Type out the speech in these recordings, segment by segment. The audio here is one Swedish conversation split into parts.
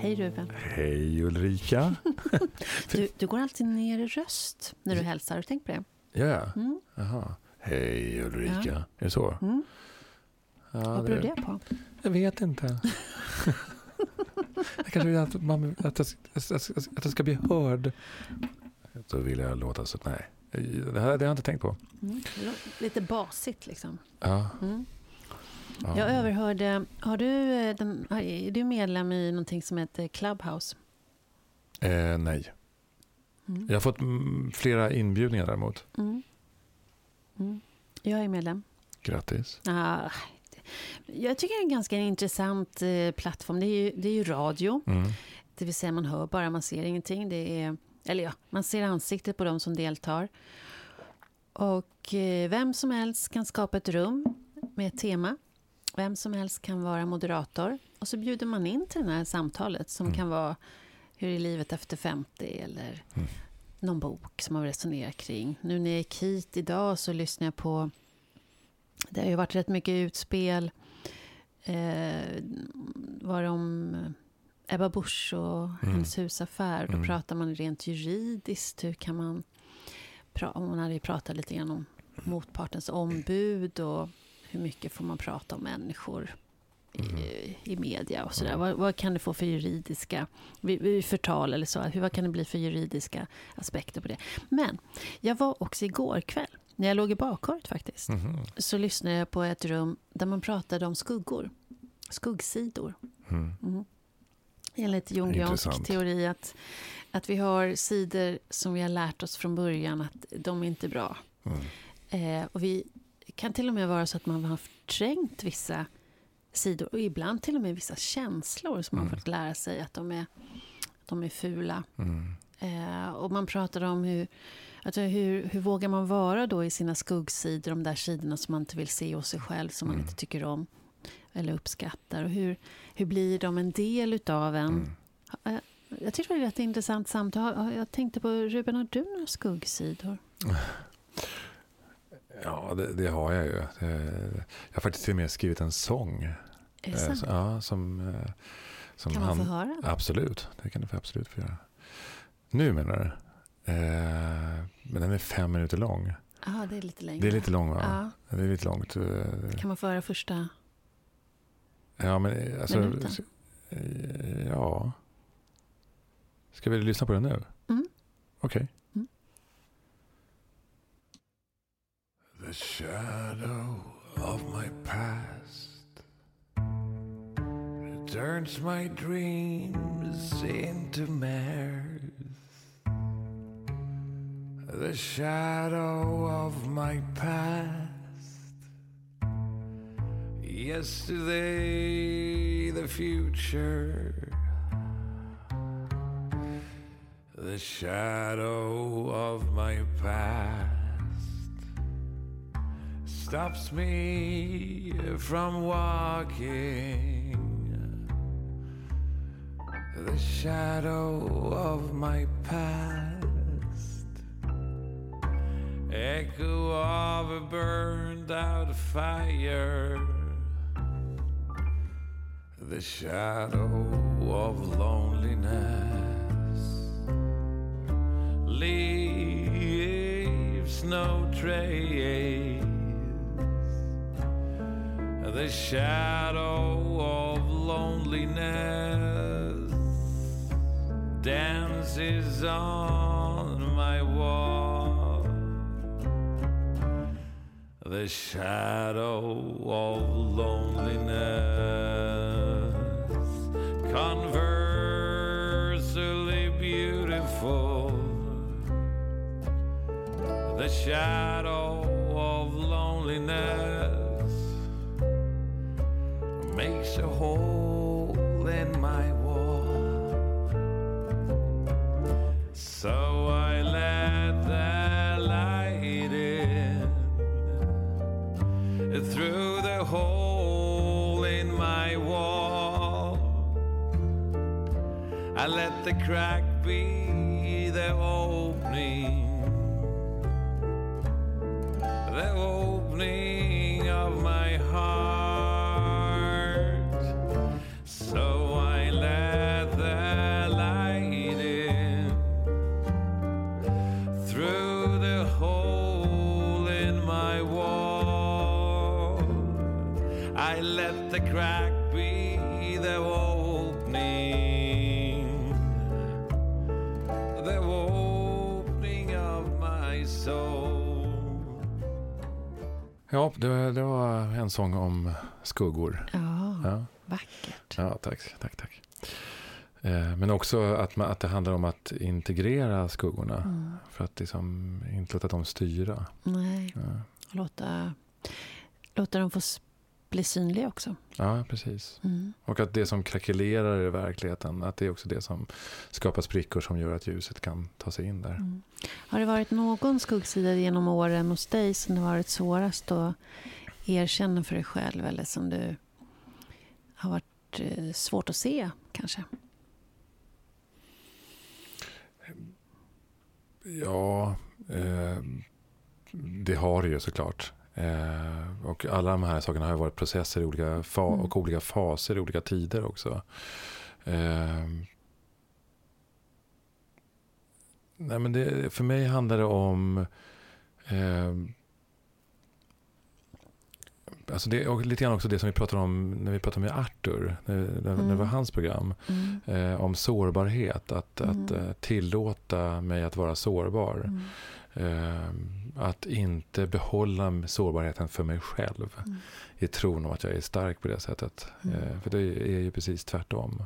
Hej Ruben. Hej Ulrika. Du, du går alltid ner i röst när du hälsar. Har du tänkt på det? Ja, ja. Mm. Jaha. Hej Ulrika. Är det så? Mm. Ja, Vad beror det på? Jag vet inte. jag kanske vill att, man, att, jag, att, att, att jag ska bli hörd. Då vill jag låta så. Nej, det här det har jag inte tänkt på. Mm. Lite basigt liksom. Ja. Mm. Ja. Jag överhörde, har du, eh, är du medlem i någonting som heter Clubhouse? Eh, nej. Mm. Jag har fått mm, flera inbjudningar däremot. Mm. Mm. Jag är medlem. Grattis. Ah, jag tycker det är en ganska intressant eh, plattform. Det är, ju, det är ju radio. Mm. Det vill säga man hör bara, man ser ingenting. Det är, eller ja, man ser ansiktet på de som deltar. Och eh, vem som helst kan skapa ett rum med ett tema. Vem som helst kan vara moderator. Och så bjuder man in till det här samtalet som Mm. kan vara Hur är livet efter 50? Eller Mm. någon bok som man resonerar kring. Nu när jag gick hit idag så lyssnar jag på Det har ju varit rätt mycket utspel. Eh, var det om Ebba Busch och Mm. hennes husaffär. Då Mm. pratar man rent juridiskt. Hur kan man... Hon hade ju pratat lite grann om motpartens ombud och hur mycket får man prata om människor i, Mm. i media och sådär. Vad, vad kan det få för juridiska vid, vid förtal eller så? Hur, vad kan det bli för juridiska aspekter på det? Men jag var också igår kväll, när jag låg i bakharet faktiskt, Mhm. så lyssnade jag på ett rum där man pratade om skuggor. Skuggsidor. Mm. Mm. Enligt jungiansk teori att, att vi har sidor som vi har lärt oss från början att de är inte bra. Mm. Eh, och vi kan till och med vara så att man har förträngt vissa sidor och ibland till och med vissa känslor som man Mm. fått lära sig att de är, de är fula. Mm. Eh, och man pratar om hur, alltså hur, hur vågar man vara då i sina skuggsidor, de där sidorna som man inte vill se hos sig själv, som man Mm. inte tycker om eller uppskattar. Och hur, hur blir de en del utav en? Mm. Eh, Jag tyckte det var ett intressant samtal. Jag tänkte på, Ruben, har du några skuggsidor? Ja, det, det har jag ju. Jag har faktiskt till och med skrivit en sång. Är det Eh, sant? Ja, som, eh, som Kan man få höra? Absolut, det kan du absolut få göra. Nu menar du? Eh, men den är fem minuter lång. Ja, det är lite längre. Det är lite lång va? Ja. Det är lite långt. Kan man få höra första? Ja, men alltså... Minuten. Ja. Ska vi lyssna på den nu? Mm. Okej. Mm. The shadow of my past turns my dreams into mares. The shadow of my past. Yesterday, the future. The shadow of my past stops me from walking. The shadow of my past, echo of a burned out fire. The shadow of loneliness leaves no trace. The shadow of loneliness dances on my wall. The shadow of loneliness, conversely beautiful. The shadow of loneliness makes a hole in my wall. So I let the light in through the hole in my wall. I let the crack be the opening, the opening The opening of my soul. Ja, det, det var en sång om skuggor. Ja, ja. vackert. Ja, tack, tack, tack. Eh, men också att, man, att det handlar om att integrera skuggorna. Mm. För att liksom inte låta dem styra. Nej, ja. låta, låta dem få bli synliga också. Ja, precis. Mm. Och att det som krackelerar i verkligheten, att det är också det som skapar sprickor som gör att ljuset kan ta sig in där. Mm. Har det varit någon skuggsida genom åren hos dig som det varit svårast att erkänna för dig själv eller som du har varit eh, svårt att se kanske? Ja, eh, det har det ju såklart. Eh, och alla de här sakerna har varit processer i olika fa- mm. och olika faser i olika tider också. Eh, nej men det, för mig handlar det om eh, Alltså det, och lite grann också det som vi pratade om när vi pratade med Arthur, när, mm. när det var mm. hans program. Mm. Eh, om sårbarhet, att, mm. att eh, tillåta mig att vara sårbar. Mm. Eh, att inte behålla sårbarheten för mig själv. Mm. I tron om att jag är stark på det sättet. Eh, för det är ju precis tvärtom.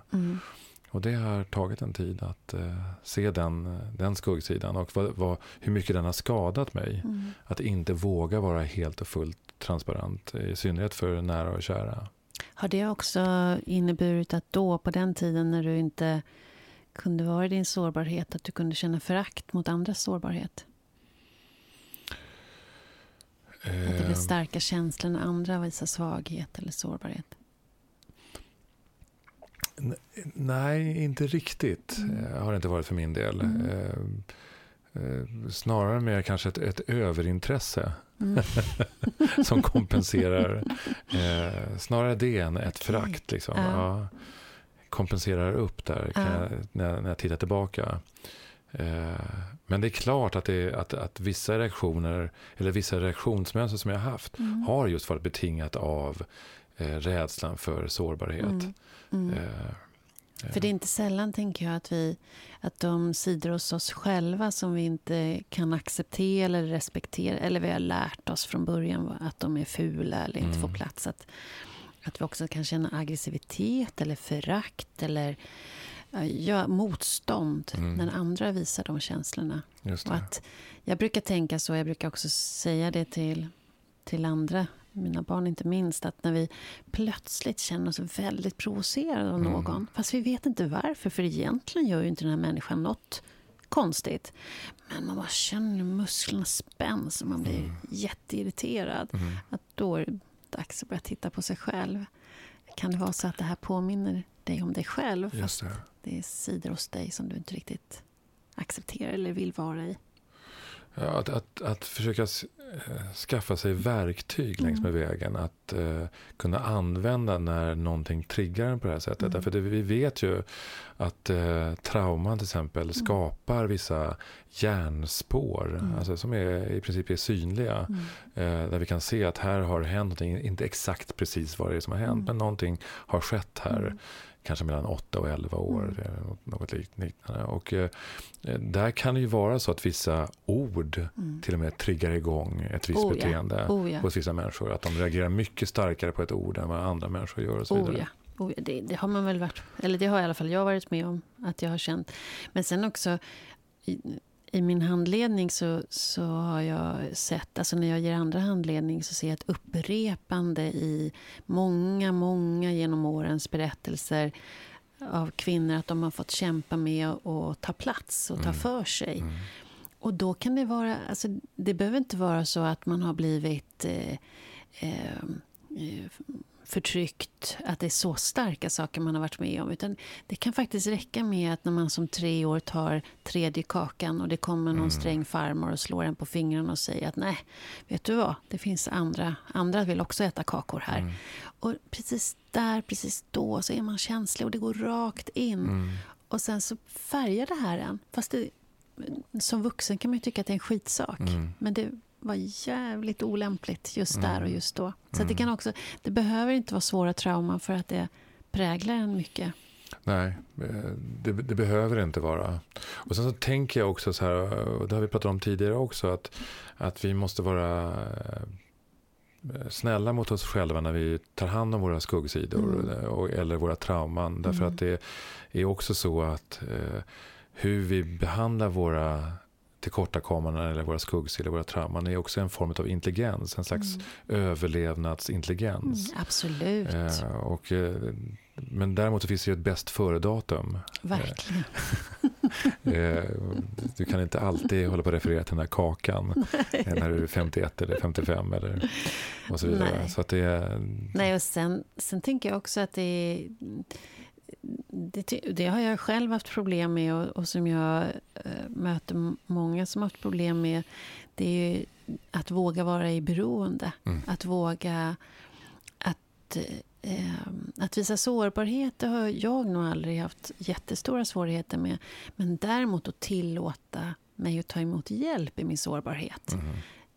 Och det har tagit en tid att uh, se den, den skuggsidan och vad, vad, hur mycket den har skadat mig. Mm. Att inte våga vara helt och fullt transparent, i synnerhet för nära och kära. Har det också inneburit att då, på den tiden när du inte kunde vara i din sårbarhet, att du kunde känna förakt mot andras sårbarhet? Blir ehm. starka känslor när andra visar svaghet eller sårbarhet? Nej, inte riktigt. Mm. Eh, har det inte varit för min del. Mm. Eh, eh, snarare mer kanske ett, ett överintresse. Mm. som kompenserar. Eh, snarare det än ett förakt. Liksom. Ja. Ja, kompenserar upp där ja. jag, när, när jag tittar tillbaka. Eh, men det är klart att, det, att, att vissa reaktioner, eller vissa reaktionsmönster som jag har haft, mm. har just varit betingat av eh, rädslan för sårbarhet. Mm. Mm. Eh, för det är inte sällan, tänker jag, att, vi, att de sidor hos oss själva som vi inte kan acceptera eller respektera, eller vi har lärt oss från början att de är fula eller inte mm. får plats, att, att vi också kan känna aggressivitet eller förakt eller ja, motstånd mm. när andra visar de känslorna. Och att, jag brukar tänka så, jag brukar också säga det till, till andra mina barn inte minst, att när vi plötsligt känner oss väldigt provocerade av mm. någon, mm. fast vi vet inte varför, för egentligen gör ju inte den här människan något konstigt. Men man bara känner hur musklerna spänns och man blir mm. jätteirriterad. Mm. Att då är det dags att börja titta på sig själv. Kan det vara så att det här påminner dig om dig själv? Fast det. Det är sidor hos dig som du inte riktigt accepterar eller vill vara i. Ja, att, att, att försöka eh, skaffa sig verktyg längs med mm. vägen. Att uh, kunna använda när någonting triggar en på det här sättet. Mm. Därför det, vi vet ju att uh, trauman till exempel mm. skapar vissa hjärnspår. Mm. Alltså, som är, i princip är synliga. Uh, där vi kan se att här har hänt någonting. Inte exakt precis vad det är som har hänt. Mm. Men någonting har skett här kanske mellan 8 och 11 år. Mm. Något liknande. Och, eh, där kan det ju vara så att vissa ord mm. till och med triggar igång ett visst oh, beteende ja. Oh, ja. hos vissa människor. Att de reagerar mycket starkare på ett ord än vad andra människor gör. Och så vidare. Oh, ja. Det, det, har man väl varit, eller det har i alla fall jag varit med om. Att jag har känt. Men sen också i min handledning så, så har jag sett, alltså när jag ger andra handledning så ser jag ett upprepande i många, många genom årens berättelser av kvinnor att de har fått kämpa med att ta plats och ta mm. för sig. Mm. Och då kan det vara, alltså det behöver inte vara så att man har blivit eh, eh förtryckt, att det är så starka saker man har varit med om. Utan det kan faktiskt räcka med att när man som tre år tar tredje kakan och det kommer någon mm. sträng farmor och slår en på fingrarna och säger att nej, vet du vad, det finns andra, andra vill också äta kakor här. Mm. Och precis där, precis då så är man känslig och det går rakt in. Mm. Och sen så färgar det här en. Fast det, som vuxen kan man ju tycka att det är en skitsak. Mm. Men det var jävligt olämpligt just där och Mm. just då. Så Mm. det kan också, det behöver inte vara svåra trauman för att det präglar en mycket. Nej, eh, det, det behöver det inte vara. Och sen så tänker jag också så här, och det har vi pratat om tidigare också, att, att vi måste vara eh, snälla mot oss själva när vi tar hand om våra skuggsidor Mm. och, eller våra trauman. Därför Mm. att det är också så att eh, hur vi behandlar våra tillkortakommanden eller våra skuggsidor, våra trauman är också en form av intelligens, en slags Mm. överlevnadsintelligens. Mm, absolut, Eh, och, eh, men däremot så finns det ju ett bäst före-datum. verkligen. Eh, du kan inte alltid hålla på att referera till den här kakan eh, när du är 51 eller 55 eller och så vidare. Nej. Så att det är, Nej, och sen, sen tänker jag också att det är... Det, det har jag själv haft problem med och, och som jag eh, möter många som har haft problem med. Det är ju att våga vara i beroende. Mm. Att våga att, eh, att visa sårbarhet. Det har jag nog aldrig haft jättestora svårigheter med. Men däremot att tillåta mig att ta emot hjälp i min sårbarhet. mm,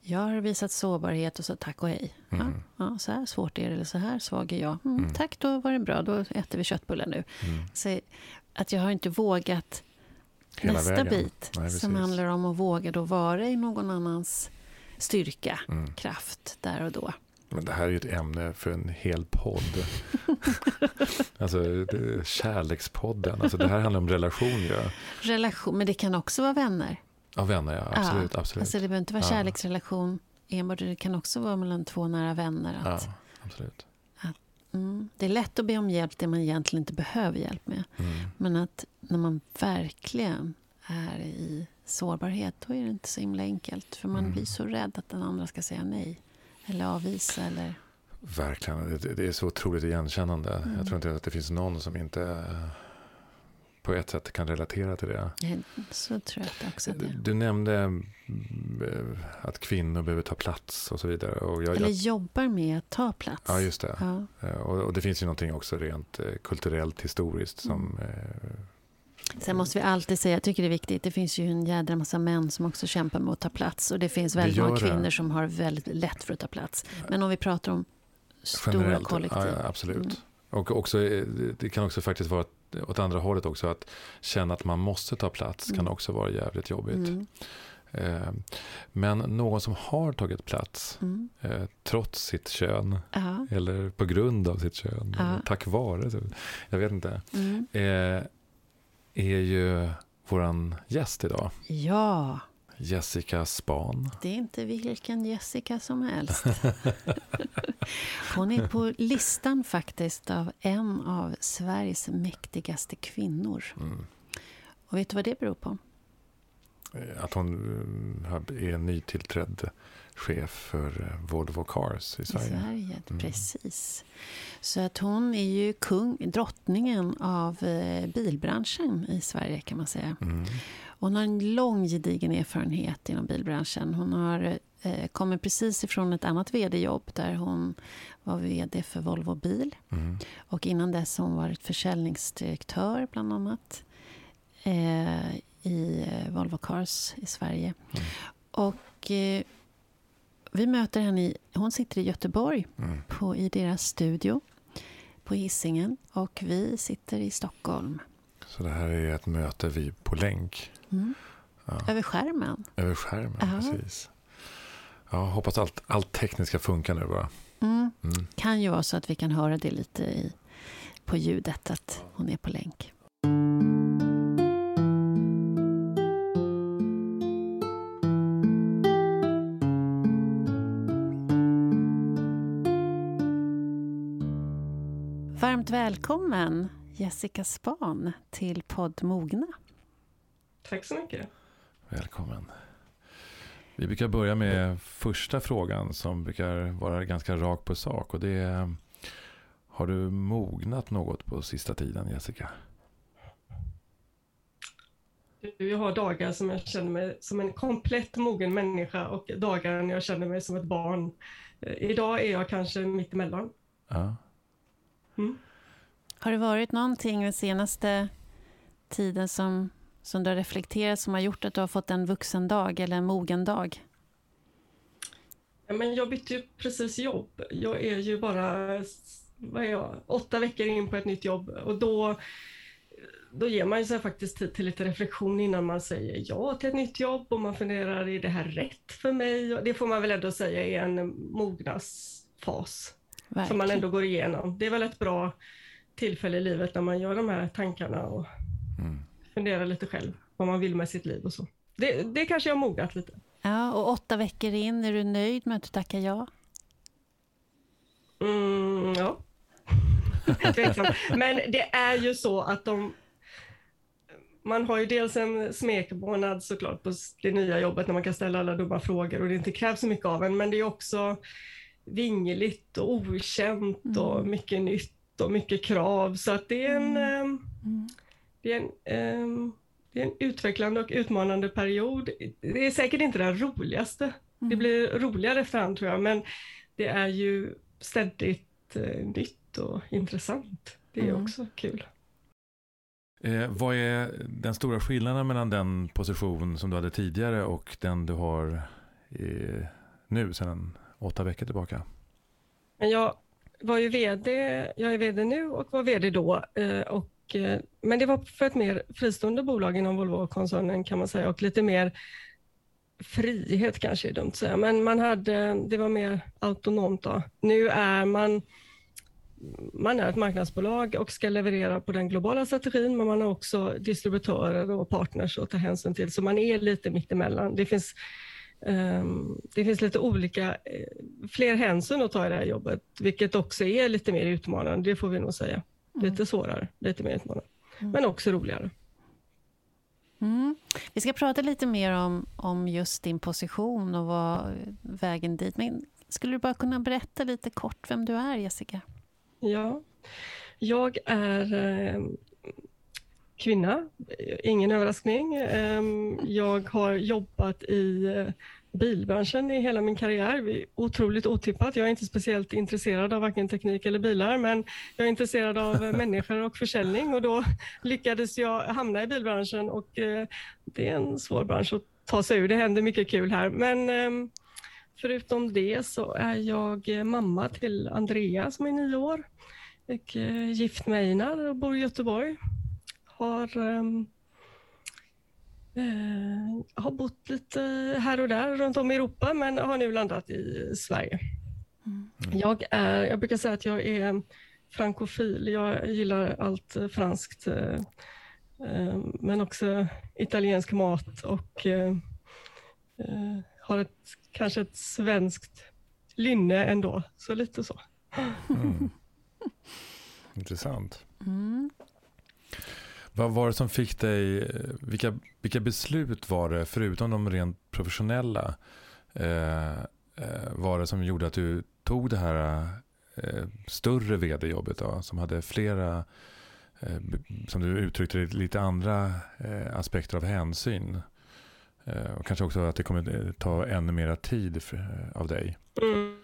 Jag har visat sårbarhet och så tack och hej. Ja, mm, ja, så här svårt är det, eller så här svag är jag. Mm, Mm. Tack, då var det bra. Då äter vi köttbullar nu. mm, Så att jag har inte vågat hela nästa vägen. bit Nej, som handlar om att våga då vara i någon annans styrka, Mm. kraft där och då. Men det här är ju ett ämne för en hel podd. alltså det, kärlekspodden. Alltså det här handlar om relation ju. Relation, men det kan också vara vänner. Ja, vänner ja. Absolut. absolut. Alltså det behöver inte vara Ja. kärleksrelation enbart. Det kan också vara mellan två nära vänner. Att, ja, absolut. mm, det är lätt att be om hjälp det man egentligen inte behöver hjälp med. Mm. Men att när man verkligen är i sårbarhet, då är det inte så himla enkelt. För man Mm. blir så rädd att den andra ska säga nej. Eller avvisa. Eller... Verkligen. Det, det är så otroligt igenkännande. Mm. Jag tror inte att det finns någon som inte på ett sätt kan relatera till det. Så tror jag att också det. Du nämnde eh, att kvinnor behöver ta plats och så vidare. Och jag, Eller jag, jobbar med att ta plats. ja, just det. Ja. Eh, Och, och det finns ju någonting också rent eh, kulturellt, historiskt som... Mm. Sen måste vi alltid säga, jag tycker det är viktigt, det finns ju en jädra massa män som också kämpar med att ta plats. Och det finns väldigt många gör det. kvinnor som har väldigt lätt för att ta plats. Men om vi pratar om stora generellt. kollektiv. Ja, absolut. Mm. Och också, det- det kan också faktiskt vara åt andra hållet också. Att känna att man måste ta plats kan Mm. också vara jävligt jobbigt. Mm. Eh, Men någon som har tagit plats Mm. eh, trots sitt kön Ja. eller på grund av sitt kön, Ja. eller tack vare, så- jag vet inte, Mm. eh, är ju våran gäst idag. ja, Jessica Span. det är inte vilken Jessica som helst. Hon är på listan faktiskt av en av Sveriges mäktigaste kvinnor. Mm. Och vet du vad det beror på? Eh, Att hon eh, är nytillträdd chef för eh, Volvo Cars i I Sverige. Sverige, Mm. precis. Så att hon är ju kung, drottningen av eh, bilbranschen i Sverige kan man säga. Mm. Hon har en lång gedigen erfarenhet inom bilbranschen. Hon har eh, kommer precis ifrån ett annat vd-jobb där hon var vd för Volvo Bil. Mm. Och innan dess har hon varit försäljningsdirektör bland annat eh, i eh, Volvo Cars i Sverige. Mm. Och eh, vi möter henne i, hon sitter i Göteborg Mm. på, i deras studio på Hisingen och vi sitter i Stockholm. Så det här är ett möte vi på länk. Mm. Ja. Över skärmen. Över skärmen, Ja. precis. Ja, hoppas allt, allt tekniskt ska funka nu bara. Mm. Mm. Kan ju vara så att vi kan höra det lite i, på ljudet att hon är på länk. Varmt välkommen Jessica Span till podd Mogna. Tack så mycket. Välkommen. Vi brukar börja med första frågan som brukar vara ganska rak på sak. Och det är, har du mognat något på sista tiden, Jessica? Jag har dagar som jag känner mig som en komplett mogen människa och dagar när jag känner mig som ett barn. Eh, Idag är jag kanske mitt emellan. Ja. Mm. Har det varit någonting den senaste tiden som, som du har reflekterat som har gjort att du har fått en vuxen dag eller en mogen dag? Men jag bytte ju precis jobb. Jag är ju bara vad är jag, åtta veckor in på ett nytt jobb och då, då ger man sig faktiskt tid till lite reflektion innan man säger ja till ett nytt jobb och man funderar, är det här rätt för mig? Det får man väl ändå säga är en mognadsfas Verkligen. som man ändå går igenom. Det är väl ett bra tillfälle i livet när man gör de här tankarna och mm. funderar lite själv vad man vill med sitt liv och så. Det, det kanske jag har mognat lite. Ja, och åtta veckor in, är du nöjd med att du tackar ja? Mm, ja. Men det är ju så att de... Man har ju dels en smekmånad såklart på det nya jobbet när man kan ställa alla dumma frågor och det inte krävs så mycket av en, men det är också vingligt och okänt mm. och mycket nytt och mycket krav. Så att det är en, mm. um, det är en, um, det är en utvecklande och utmanande period. Det är säkert inte den roligaste. Mm. Det blir roligare efterhand tror jag, men det är ju ständigt uh, nytt och intressant. Det är mm. också kul. Eh, vad är den stora skillnaden mellan den position som du hade tidigare och den du har eh, nu sedan åtta veckor tillbaka? Jag var ju vd, jag är vd nu och var vd då. Eh, och, eh, men det var för ett mer fristående bolag inom Volvo-koncernen kan man säga och lite mer frihet kanske är dumt att säga, men man hade, det var mer autonomt då. Nu är man man är ett marknadsbolag och ska leverera på den globala strategin, men man har också distributörer och partners att ta hänsyn till, så man är lite mittemellan. Det finns det finns lite olika, eh, fler hänsyn att ta i det här jobbet, vilket också är lite mer utmanande, det får vi nog säga. Mm. Lite svårare, lite mer utmanande, mm. men också roligare. Mm. Vi ska prata lite mer om, om just din position och vad, vägen dit. Men skulle du bara kunna berätta lite kort vem du är, Jessica? Ja, jag är eh, kvinna, ingen överraskning. Ehm, jag har jobbat i eh, bilbranschen i hela min karriär. Otroligt otippat. Jag är inte speciellt intresserad av varken teknik eller bilar, men jag är intresserad av människor och försäljning och då lyckades jag hamna i bilbranschen och eh, det är en svår bransch att ta sig ur. Det händer mycket kul här, men ehm, förutom det så är jag mamma till Andrea som är nio år och eh, gift med Einar och bor i Göteborg har, um, uh, har bott lite här och där runt om i Europa men har nu landat i Sverige. Mm. Jag, är, jag brukar säga att jag är frankofil. Jag gillar allt franskt uh, men också italiensk mat och uh, har ett, kanske ett svenskt lynne ändå. Så lite så. Mm. Intressant. Mm. Vad var det som fick dig, eh, vilka, vilka beslut var det, förutom de rent professionella, eh, eh, var det som gjorde att du tog det här eh, större vd-jobbet då, som hade flera, eh, som du uttryckte det, lite andra eh, aspekter av hänsyn? Eh, och kanske också att det kommer eh, ta ännu mera tid för, av dig. Mm.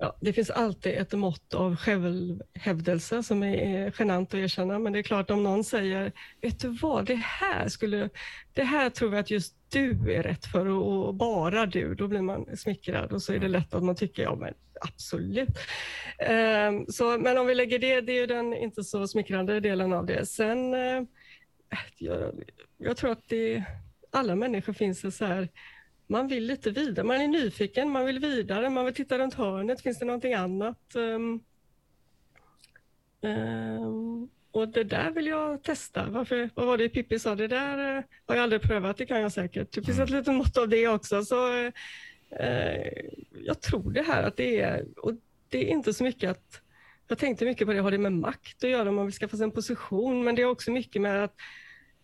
Ja, det finns alltid ett mått av självhävdelse som är genant att erkänna, men det är klart om någon säger, vet du vad, det här skulle, det här tror jag att just du är rätt för och bara du, då blir man smickrad och så är det lätt att man tycker, ja men absolut. Um, så, men om vi lägger det, det är ju den inte så smickrande delen av det. Sen, uh, jag, jag tror att det, alla människor finns så här, man vill lite vidare. Man är nyfiken, man vill vidare, man vill titta runt hörnet. Finns det någonting annat? Um, um, och det där vill jag testa. Varför, vad var det Pippi sa? Det där uh, har jag aldrig prövat, det kan jag säkert. Det finns ett litet mått av det också. Så, uh, jag tror det här att det är, och det är inte så mycket att jag tänkte mycket på det, har det med makt att göra, om man vill skaffa sig en position, men det är också mycket med att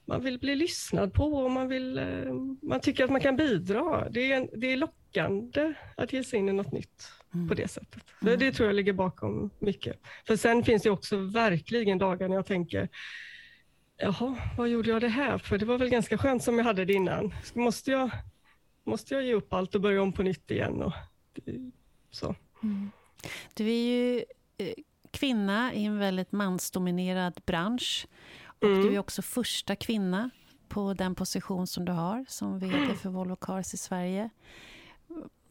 man vill bli lyssnad på och man, vill, eh, man tycker att man kan bidra. Det är, det är lockande att ge sig in i något nytt mm. på det sättet. Mm. Det, det, tror jag ligger bakom mycket. För sen finns det också verkligen dagar när jag tänker, jaha, vad gjorde jag det här för? Det var väl ganska skönt som jag hade det innan. Måste jag, måste jag ge upp allt och börja om på nytt igen? Och, så. Mm. Du är ju eh, kvinna i en väldigt mansdominerad bransch. Och mm. du är också första kvinna på den position som du har som VD för Volvo Cars i Sverige.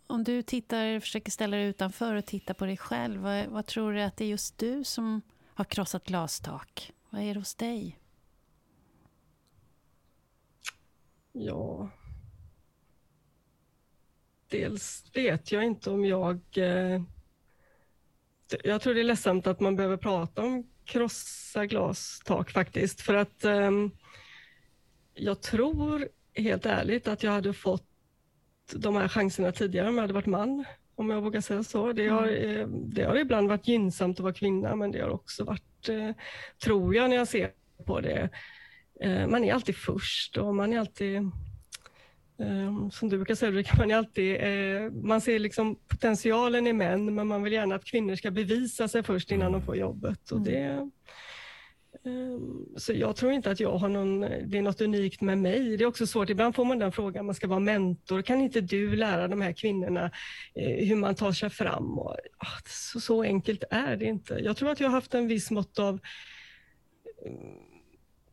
om du tittar, försöker ställa dig utanför och titta på dig själv, vad, vad tror du att det är just du som har krossat glastak? Vad är det hos dig? Ja... Dels vet jag inte om jag... Eh, jag tror det är ledsamt att man behöver prata om krossa glastak faktiskt, för att eh, jag tror helt ärligt att jag hade fått de här chanserna tidigare om jag hade varit man, om jag vågar säga så. Det har, mm. eh, det har ibland varit gynnsamt att vara kvinna, men det har också varit, eh, tror jag när jag ser på det, eh, man är alltid först och man är alltid som du brukar säga Ulrika, man, alltid, man ser liksom potentialen i män men man vill gärna att kvinnor ska bevisa sig först innan de får jobbet. Och mm. det, Ehm, så jag tror inte att jag har någon, det är något unikt med mig. Det är också svårt, ibland får man den frågan, man ska vara mentor. Kan inte du lära de här kvinnorna eh, hur man tar sig fram? Och, ah, så, så enkelt är det inte. Jag tror att jag har haft en viss mått av mm,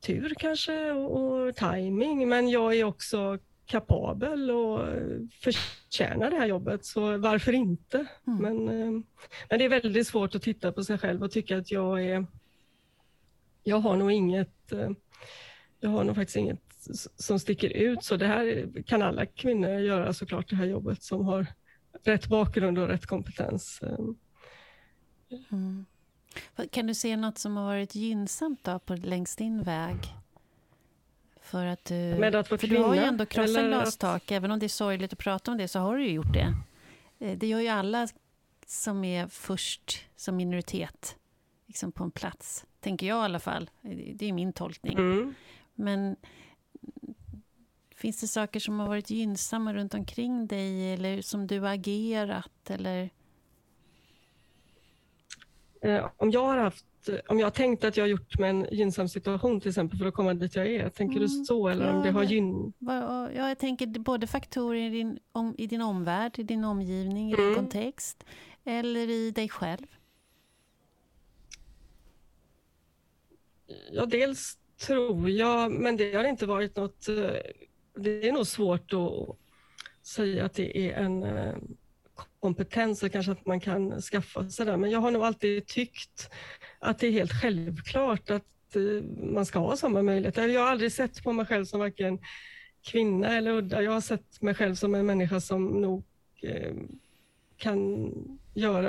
tur kanske och, och timing, men jag är också kapabel och förtjänar det här jobbet, så varför inte? Mm. Men, ehm, men det är väldigt svårt att titta på sig själv och tycka att jag är jag har nog inget, eh, jag har nog faktiskt inget som sticker ut. Så det här kan alla kvinnor göra såklart, det här jobbet som har rätt bakgrund och rätt kompetens. Mm. Kan du se något som har varit gynnsamt då på, längs din väg? För att du, Med att för kvinna, du har ju ändå krossat glastak. Att... Även om det är sorgligt att prata om det så har du ju gjort det. Eh, det gör ju alla som är först som minoritet liksom på en plats. Tänker jag i alla fall. Det är min tolkning. Mm. Men finns det saker som har varit gynnsamma runt omkring dig eller som du har agerat? Eller? Eh, om jag har haft om jag tänkt att jag har gjort med en gynnsam situation till exempel för att komma dit jag är, tänker mm. du så eller ja, om det har gynn... Ja, jag tänker både faktorer i din, om, i din omvärld, i din omgivning, i din mm. kontext eller i dig själv. Ja, dels tror jag, men det har inte varit något... Eh, det är nog svårt att säga att det är en eh, kompetens och kanske att man kan skaffa sig det. Men jag har nog alltid tyckt att det är helt självklart att eh, man ska ha samma möjligheter. Jag har aldrig sett på mig själv som varken kvinna eller udda. Jag har sett mig själv som en människa som nog kan göra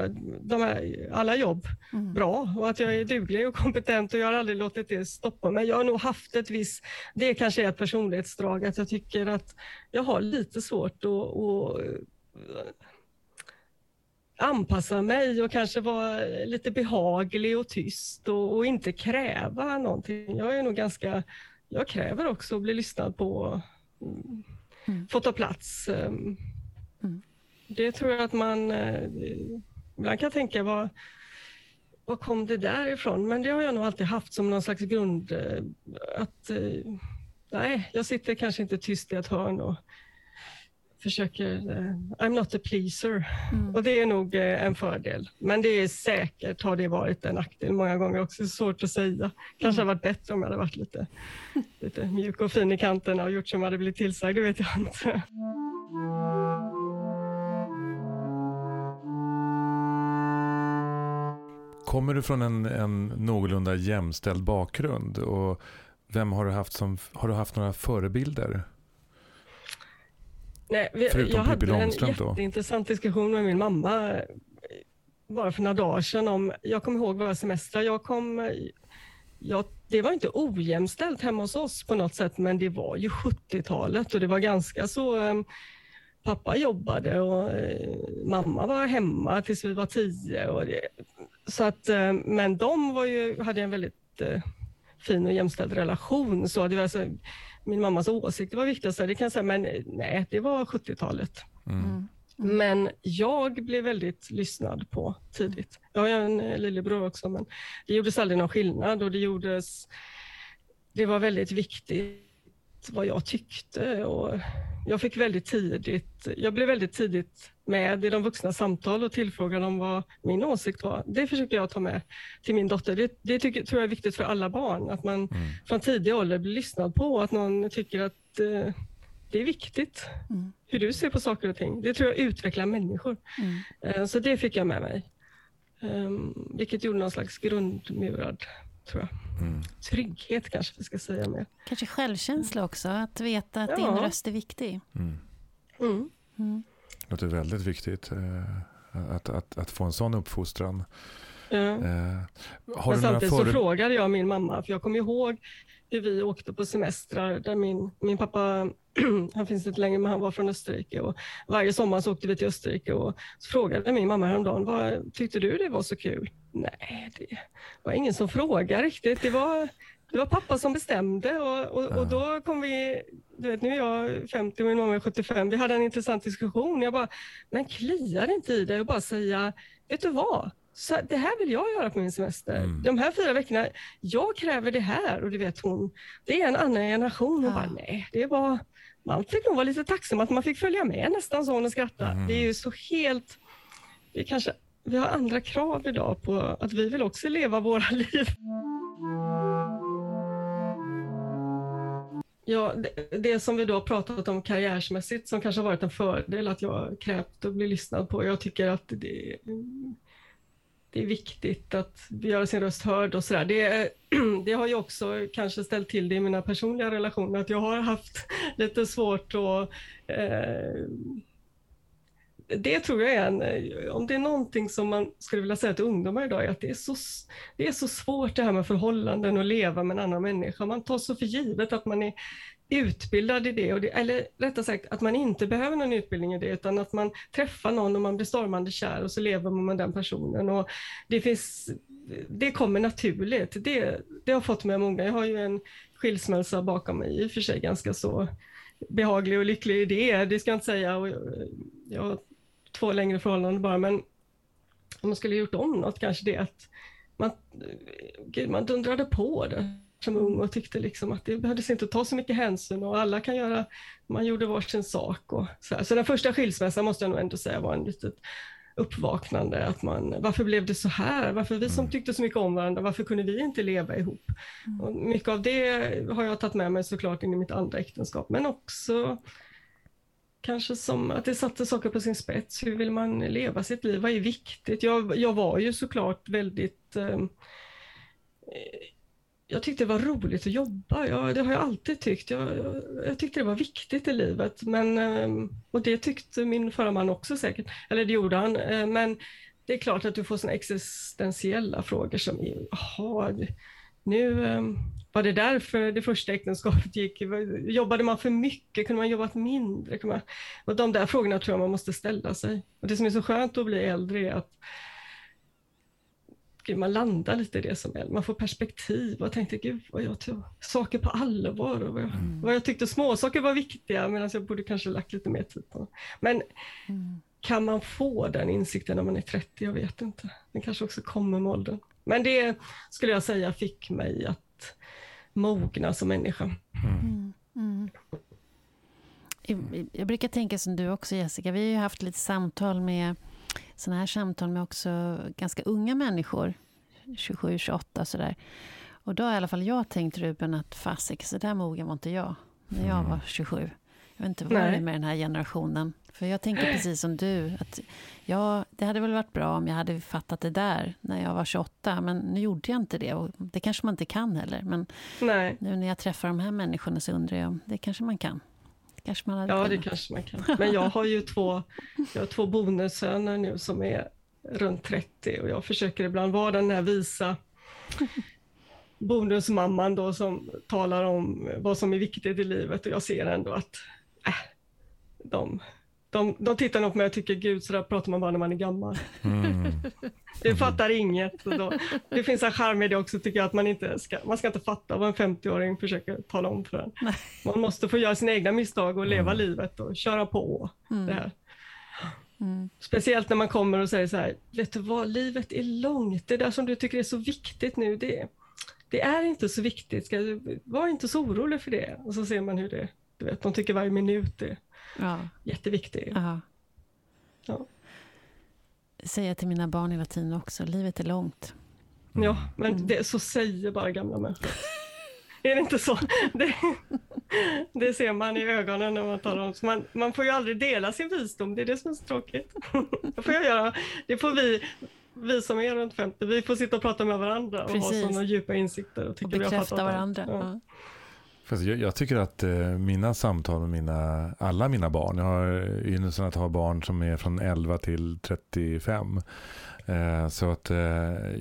här, alla jobb mm. bra och att jag är duglig och kompetent och jag har aldrig låtit det stoppa mig. Jag har nog haft ett visst, det kanske är ett personlighetsdrag, att jag tycker att jag har lite svårt att, att eh, anpassa mig och kanske vara lite behaglig och tyst och, och, inte kräva någonting. Jag är nog ganska, jag kräver också att bli lyssnad på, mm. få ta plats. Um, mm det tror jag att man... Eh, ibland kan tänka, vad, vad kom det där ifrån? Men det har jag nog alltid haft som någon slags grund. Eh, att eh, nej, jag sitter kanske inte tyst i ett hörn och försöker... I'm not a pleaser. Mm. Och det är nog en fördel. Men det är säkert har det varit en nackdel många gånger också. Svårt att säga. Kanske mm. hade varit bättre om jag hade varit lite, lite mjuk och fin i kanterna och gjort som jag hade blivit tillsagd, det vet jag inte. Kommer du från en, en någorlunda jämställd bakgrund? Och vem har du haft som, har du haft några förebilder? Nej, vi, Förutom jag hade en jätteintressant diskussion med min mamma eh, bara för några dagar sedan om, jag kommer ihåg våra semestrar, jag kom, jag, det var inte ojämställt hemma hos oss på något sätt, men det var ju 70-talet och det var ganska så um, Pappa jobbade och uh, mamma var hemma tills vi var tio. Och det, så att, eh, men de var ju, hade en väldigt eh, fin och jämställd relation. Så det var alltså, min mammas åsikt var viktigast. Det kan jag säga, men nej, det var 70-talet. Mm. Mm. Men jag blev väldigt lyssnad på tidigt. Jag har en eh, lillebror också, men det gjordes aldrig någon skillnad och det gjordes... Det var väldigt viktigt vad jag tyckte och jag fick väldigt tidigt, jag blev väldigt tidigt med i de vuxna samtal och tillfrågade om vad min åsikt var. Det försökte jag ta med till min dotter. Det, det tycker, tror jag är viktigt för alla barn, att man mm. från tidig ålder blir lyssnad på, att någon tycker att eh, det är viktigt mm. hur du ser på saker och ting. Det tror jag utvecklar människor. Mm. Eh, så det fick jag med mig. Um, vilket gjorde någon slags grundmurad, tror jag. Mm. Trygghet kanske vi ska säga mer. Kanske självkänsla också, att veta att ja. din röst är viktig. Mm. Det är väldigt viktigt eh, att, att, att få en sån uppfostran. Ja. Eh, Men samtidigt så frågade jag min mamma, för jag kommer ihåg hur vi åkte på semestrar där min, min pappa, han finns inte längre men han var från Österrike och varje sommar så åkte vi till Österrike och så frågade min mamma häromdagen, vad tyckte du det var så kul? Nej, det var ingen som frågade riktigt. Det var, det var pappa som bestämde och, och, och, då kom vi, du vet nu är jag 50 och min mamma är 75, vi hade en intressant diskussion. Jag bara, men kliar inte i dig att bara säga, vet du vad? Så det här vill jag göra på min semester. Mm. De här fyra veckorna, jag kräver det här och det vet hon. Det är en annan generation. Hon ja. bara, nej, det var, man fick nog vara lite tacksam att man fick följa med nästan, så hon och skratta. Mm. Det är ju så helt, vi kanske, vi har andra krav idag på att vi vill också leva våra liv. Ja, det, det, som vi då har pratat om karriärsmässigt som kanske har varit en fördel att jag krävt att bli lyssnad på. Jag tycker att det, det är viktigt att göra sin röst hörd och sådär. Det, det har ju också kanske ställt till det i mina personliga relationer, att jag har haft lite svårt att eh, det tror jag är en, eh, om det är någonting som man skulle vilja säga till ungdomar idag, är att det är, så, det är så svårt det här med förhållanden och leva med en annan människa. Man tar så för givet att man är utbildad i det, och det, eller rättare sagt att man inte behöver någon utbildning i det, utan att man träffar någon och man blir stormande kär och så lever man med den personen. Och det, finns, det kommer naturligt. Det, det har fått mig att mogna. Jag har ju en skilsmässa bakom mig, i och för sig ganska så behaglig och lycklig idé, det ska jag inte säga. Och jag två längre förhållanden bara, men om man skulle gjort om något, kanske det att man, gud, man dundrade på det som ung och tyckte liksom att det behövdes inte ta så mycket hänsyn och alla kan göra, man gjorde varsin sak. Och så, här. så den första skilsmässan måste jag nog ändå säga var en litet uppvaknande. Att man, varför blev det så här? Varför vi som mm. tyckte så mycket om varandra, varför kunde vi inte leva ihop? Mm. Och mycket av det har jag tagit med mig såklart in i mitt andra äktenskap, men också kanske som att det satte saker på sin spets. Hur vill man leva sitt liv? Vad är viktigt? Jag, jag var ju såklart väldigt ehm, eh, jag tyckte det var roligt att jobba. Jag, det har jag alltid tyckt. Jag, jag, jag, tyckte det var viktigt i livet. Men, eh, och det tyckte min förra man också säkert. Eller det gjorde han. Eh, men det är klart att du får såna existentiella frågor som, jaha, nu ehm, var det därför det första äktenskapet gick? Jobbade man för mycket? Kunde man jobbat mindre? Man, och de där frågorna tror jag man måste ställa sig. Och det som är så skönt att bli äldre är att gud, man landar lite i det som är, man får perspektiv och tänkte gud vad jag tog saker på allvar och vad jag, mm. vad jag tyckte småsaker var viktiga medan jag borde kanske lagt lite mer tid på det. Men mm. kan man få den insikten när man är 30? Jag vet inte. Den kanske också kommer med åldern. Men det skulle jag säga fick mig att mogna som människa. Mm. mm. Jag brukar tänka som du också Jessica, vi har ju haft lite samtal med sådana här samtal med också ganska unga människor, 27, 28 sådär. Och då har i alla fall jag tänkt Ruben att fasik, så där mogen var inte jag när jag mm. var 27. Jag vet inte vad det är med den här generationen. För jag tänker precis som du, att ja, det hade väl varit bra om jag hade fattat det där när jag var 28, men nu gjorde jag inte det. Och det kanske man inte kan heller. Men Nej. nu när jag träffar de här människorna så undrar jag, det kanske man kan kanske man hade Ja, kunnat. det kanske man kan. Men jag har ju två, jag har två bonussöner nu som är runt 30 och jag försöker ibland vara den här visa bonusmamman då som talar om vad som är viktigt i livet och jag ser ändå att äh, de de, de tittar nog på mig och tycker, gud, så där pratar man bara när man är gammal. Mm. du fattar inget. Då, det finns en charm i det också, tycker jag, att man inte ska, man ska inte fatta vad en 50-åring försöker tala om för en. Man måste få göra sina egna misstag och leva mm. livet och köra på mm. det här. Mm. Speciellt när man kommer och säger så här, vet du vad, livet är långt, det där som du tycker är så viktigt nu, det, det är inte så viktigt, ska, var inte så orolig för det. Och så ser man hur det, du vet, de tycker varje minut är Ja. Jätteviktig. Ja. Ja. Säger jag till mina barn hela tiden också, livet är långt. Mm. Ja, men det, så säger bara gamla människor. är det inte så? Det, Det ser man i ögonen när man talar om så man, man får ju aldrig dela sin visdom, det är det som är så tråkigt. Det får jag göra. Det får vi, vi som är runt 50, vi får sitta och prata med varandra och Precis. ha sådana djupa insikter. Och, Och tycker vi har bekräfta varandra. Ja. Ja. Fast jag, jag tycker att eh, mina samtal med mina, alla mina barn, jag har ynnesten att ha barn som är från 11 till 35. Eh, så att eh,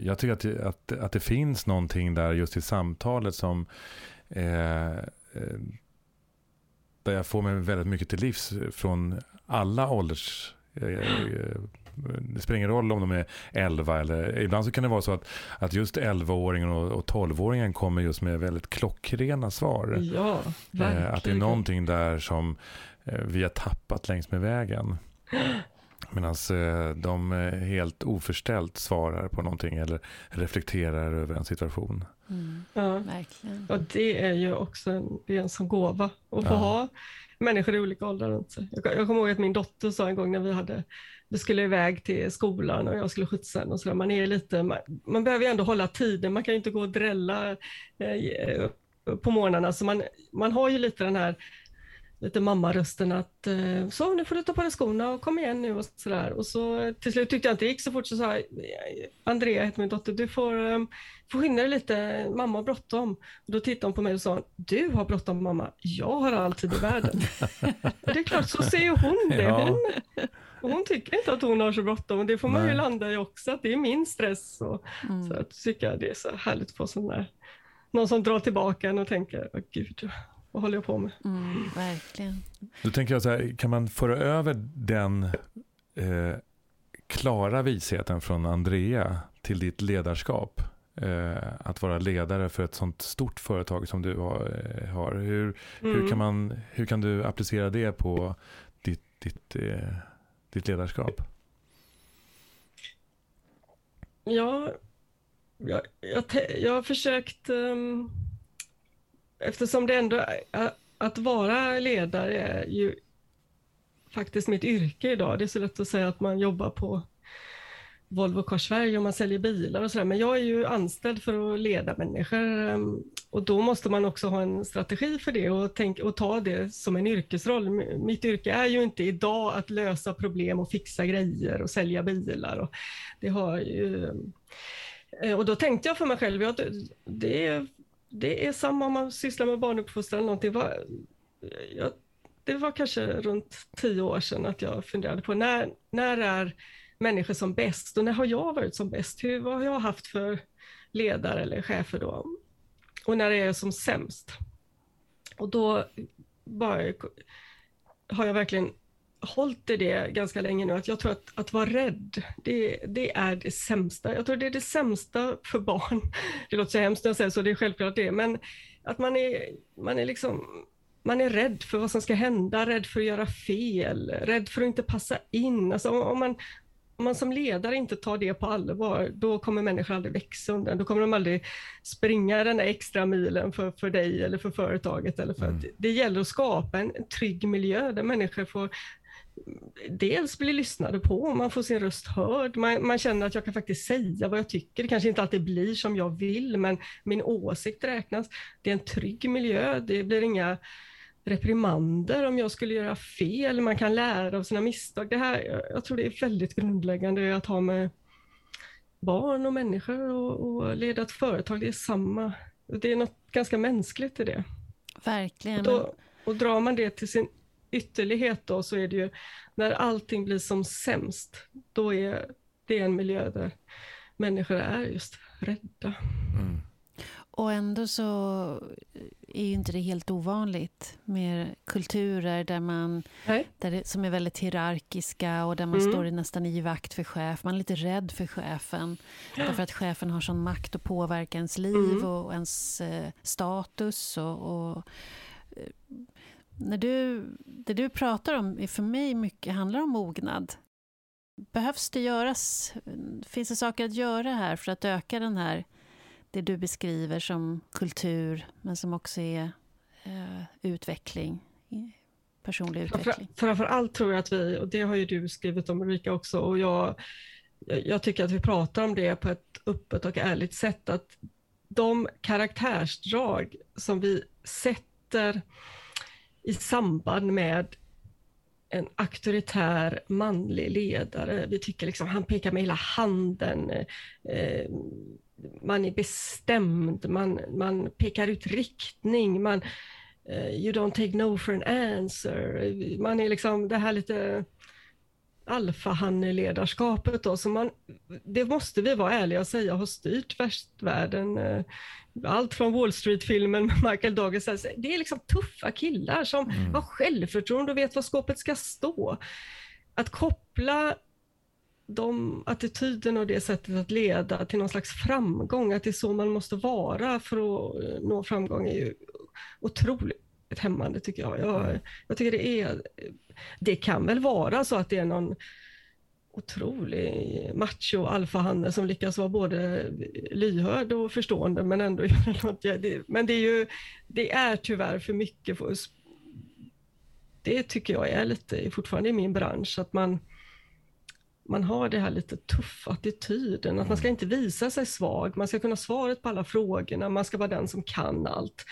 jag tycker att, att, att det finns någonting där just i samtalet som eh, eh där jag får mig väldigt mycket till livs från alla ålders eh, eh det spelar ingen roll om de är 11 eller ibland så kan det vara så att, att just 11-åringen och, och 12-åringen kommer just med väldigt klockrena svar. Ja, verkligen. Eh, att det är någonting där som eh, vi har tappat längs med vägen. Medan eh, de eh, helt oförställt svarar på någonting eller reflekterar över en situation. Mm, Ja. verkligen. Och det är ju också en, det är en sån gåva att få Ja. ha människor i olika åldrar runt sig. Jag, jag kommer ihåg att min dotter sa en gång när vi hade vi skulle iväg till skolan och jag skulle skjutsa henne och så där. Man är lite, man, man behöver ju ändå hålla tiden, man kan ju inte gå och drälla eh, på morgnarna så man, man har ju lite den här lite mammarösten att eh, så nu får du ta på dig skorna och kom igen nu och sådär. Och så till slut tyckte jag inte det gick så fort så sa jag, Andrea heter min dotter, du får, eh, får skynda dig lite, mamma har bråttom. Och då tittade hon på mig och sa, du har bråttom mamma, jag har all tid i världen. och det är klart, så ser ju hon det. Ja. Hon, och hon tycker inte att hon har så bråttom och det får man ju Nej. landa i också, att det är min stress. Och, Mm. så att tycker jag det är så härligt få sån där, någon som drar tillbaka en och tänker, åh gud, vad håller jag på med? Mm, verkligen. Då tänker jag så här, kan man föra över den eh, klara visheten från Andrea till ditt ledarskap? Eh, att vara ledare för ett sånt stort företag som du har. Eh, har. Hur, hur, Mm. kan man, hur kan du applicera det på ditt, ditt, eh, ditt ledarskap? Ja, jag, jag, jag har försökt, ehm, eftersom det ändå att vara ledare är ju faktiskt mitt yrke idag. Det är så lätt att säga att man jobbar på Volvo Car Sverige och man säljer bilar och sådär, men jag är ju anställd för att leda människor ehm, och då måste man också ha en strategi för det och, tänk, och ta det som en yrkesroll. Mitt yrke är ju inte idag att lösa problem och fixa grejer och sälja bilar. Och det har ju... Eh, och då tänkte jag för mig själv, ja, det, är, det är samma om man sysslar med barnuppfostran någonting. Jag, det var kanske runt tio år sedan att jag funderade på när, när är människor som bäst och när har jag varit som bäst? Hur, vad har jag haft för ledare eller chefer då? Och när är jag som sämst? Och då bara, har jag verkligen hållit i det ganska länge nu, att jag tror att, att vara rädd, det, det är det sämsta. Jag tror det är det sämsta för barn. Det låter så hemskt när jag säger så, det är självklart det, men att man är, man är liksom man är rädd för vad som ska hända, rädd för att göra fel, rädd för att inte passa in. Alltså om, om man, om man som ledare inte tar det på allvar, då kommer människor aldrig växa undan. Då kommer de aldrig springa den där extra milen för, för dig eller för företaget. Eller för Mm. det gäller att skapa en trygg miljö där människor får dels bli lyssnade på, man får sin röst hörd, man, man känner att jag kan faktiskt säga vad jag tycker. Det kanske inte alltid blir som jag vill, men min åsikt räknas. Det är en trygg miljö, det blir inga reprimander om jag skulle göra fel, man kan lära av sina misstag. Det här, jag, jag tror det är väldigt grundläggande att ha med barn och människor och, och leda ett företag, det är samma. Det är något ganska mänskligt i det. Verkligen. Och, då, och drar man det till sin ytterlighet då så är det ju när allting blir som sämst, då är det en miljö där människor är just rädda. Mm. Och ändå så är ju inte det helt ovanligt med kulturer där man, Nej. där det, som är väldigt hierarkiska och där man Mm. står i nästan i vakt för chef. Man är lite rädd för chefen. Därför att chefen har sån makt att påverka ens liv Mm. och ens eh, status. Och, och, eh, när du, det du pratar om är för mig mycket handlar om mognad. Behövs det göras, finns det saker att göra här för att öka den här det du beskriver som kultur, men som också är eh, utveckling, personlig utveckling. framför allt tror jag att vi, och det har ju du skrivit om Ulrika också, och jag, jag jag tycker att vi pratar om det på ett öppet och ärligt sätt, att de karaktärsdrag som vi sätter i samband med en auktoritär manlig ledare. Vi tycker liksom han pekar med hela handen. Eh, man är bestämd, man, man pekar ut riktning, man eh, you don't take no for an answer. Man är liksom det här lite alfahanne-ledarskapet då, som man, det måste vi vara ärliga och säga har styrt västvärlden. Eh, allt från Wall Street-filmen med Michael Douglas, det är liksom tuffa killar som mm. har självförtroende och vet var skåpet ska stå. Att koppla de attityderna och det sättet att leda till någon slags framgång, att det är så man måste vara för att nå framgång är ju otroligt hämmande tycker jag. Jag, mm. jag tycker det är, det kan väl vara så att det är någon otrolig macho alfahanne som lyckas vara både lyhörd och förstående men ändå göra något. Men det är ju, det är tyvärr för mycket. För, det tycker jag är lite fortfarande i min bransch, att man man har det här lite tuffa attityden, att man ska inte visa sig svag, man ska kunna svaret på alla frågorna, man ska vara den som kan allt.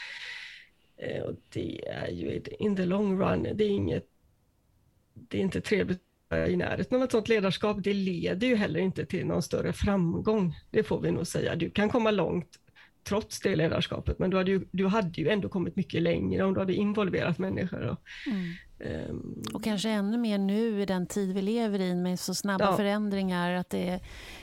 Eh, och det är ju in the long run, det är inget, det är inte trevligt i närheten av ett sådant ledarskap. Det leder ju heller inte till någon större framgång. Det får vi nog säga. Du kan komma långt trots det ledarskapet, men du hade ju, du hade ju ändå kommit mycket längre om du hade involverat människor. Och, mm. um, och kanske ännu mer nu i den tid vi lever i med så snabba ja. förändringar att det,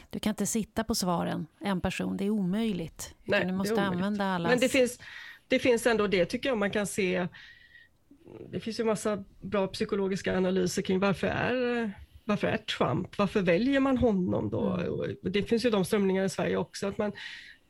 du kan inte sitta på svaren, en person, det är omöjligt. Nej, du måste använda alla. Men det finns, det finns ändå det tycker jag man kan se. Det finns ju massa bra psykologiska analyser kring varför är varför är Trump, varför väljer man honom då? Mm. Det finns ju de strömningar i Sverige också, att man,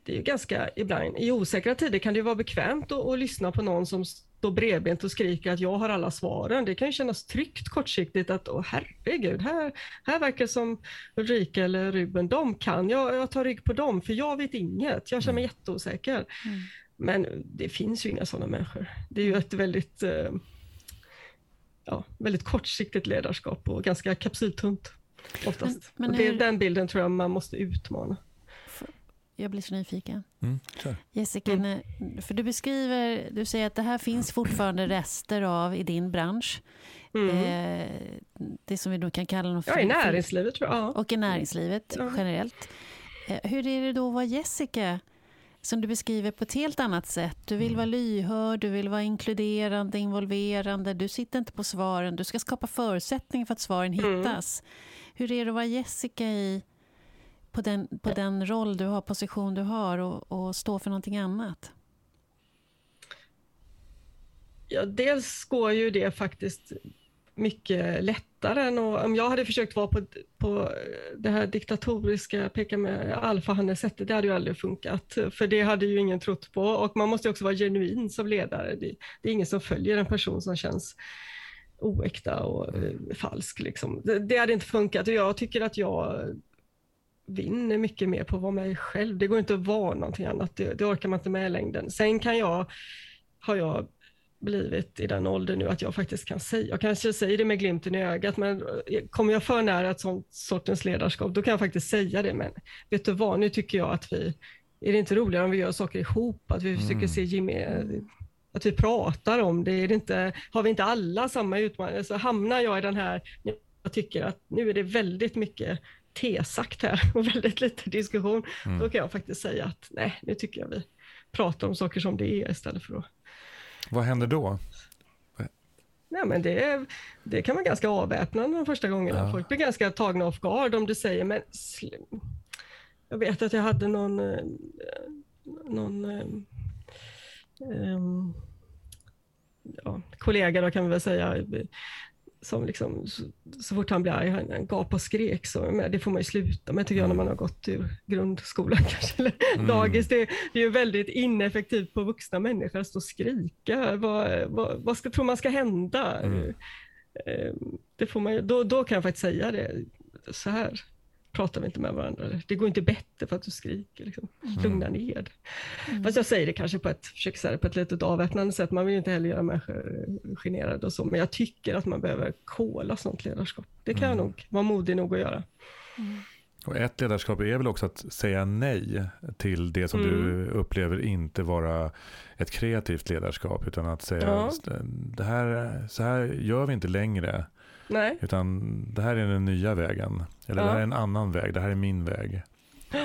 det är ju ganska, ibland, i osäkra tider kan det vara bekvämt att, att lyssna på någon som står bredbent och skriker att jag har alla svaren. Det kan ju kännas tryggt kortsiktigt att åh herregud, här, här verkar som Ulrika eller Ruben, de kan, jag, jag tar rygg på dem för jag vet inget, jag känner mig mm. jätteosäker. Mm. Men det finns ju inga sådana människor. Det är ju ett väldigt, eh, ja, väldigt kortsiktigt ledarskap och ganska kapsyltunt oftast. Men, men och det är den bilden tror jag man måste utmana. Jag blir så nyfiken. Mm, Jessica, mm. för du beskriver, du säger att det här finns fortfarande rester av i din bransch. Mm. Eh, det som vi då kan kalla Ja, i näringslivet tror jag. Och i näringslivet ja. generellt. Eh, hur är det då att vara Jessica? Som du beskriver på ett helt annat sätt. Du vill mm. vara lyhörd, du vill vara inkluderande, involverande. Du sitter inte på svaren, du ska skapa förutsättningar för att svaren mm. hittas. Mm. Hur är det att vara Jessica i, på, den, på den roll du har, position du har och, och stå för någonting annat? Ja, dels går ju det faktiskt mycket lättare än om jag hade försökt vara på, på eh, det här diktatoriska, peka med alfahanne-sättet, det hade ju aldrig funkat, för det hade ju ingen trott på och man måste också vara genuin som ledare. Det, det är ingen som följer en person som känns oäkta och eh, falsk. Liksom. Det, det hade inte funkat och jag tycker att jag vinner mycket mer på att vara mig själv. Det går inte att vara någonting annat, det, det orkar man inte med i längden. Sen kan jag, har jag blivit i den åldern nu att jag faktiskt kan säga, jag kanske säger det med glimten i ögat, men kommer jag för nära ett sånt sortens ledarskap, då kan jag faktiskt säga det. Men vet du vad, nu tycker jag att vi, är det inte roligare om vi gör saker ihop, att vi mm. försöker se Jimmy, att vi pratar om det, är det inte, har vi inte alla samma utmaningar, så hamnar jag i den här, jag tycker att nu är det väldigt mycket tesagt här och väldigt lite diskussion, mm. då kan jag faktiskt säga att nej, nu tycker jag vi pratar om saker som det är istället för att vad händer då? Nej, men det, det kan vara ganska avväpnande de första gångerna. Ja. Folk blir ganska tagna off guard om du säger men jag vet att jag hade någon, eh, någon um, ja, kollega då kan vi väl säga som liksom, så, så fort han blir arg, han gapade och skrek. Så, men det får man ju sluta med tycker jag när man har gått ur grundskolan kanske, eller mm. dagis. Det, det är ju väldigt ineffektivt på vuxna människor att stå och skrika. Vad, vad, vad ska, tror man ska hända? Mm. Eh, det får man, då, då kan jag faktiskt säga det så här pratar vi inte med varandra. Det går inte bättre för att du skriker. Liksom. Mm. Lugna ner mm. Fast jag säger det kanske på ett, försöker på ett litet avväpnande sätt. Man vill inte heller göra människor generade och så. Men jag tycker att man behöver kola sånt ledarskap. Det kan mm. jag nog vara modig nog att göra. Mm. Och ett ledarskap är väl också att säga nej till det som mm. du upplever inte vara ett kreativt ledarskap. Utan att säga ja. det här, så här gör vi inte längre. Nej. Utan det här är den nya vägen. Eller ja. det här är en annan väg. Det här är min väg.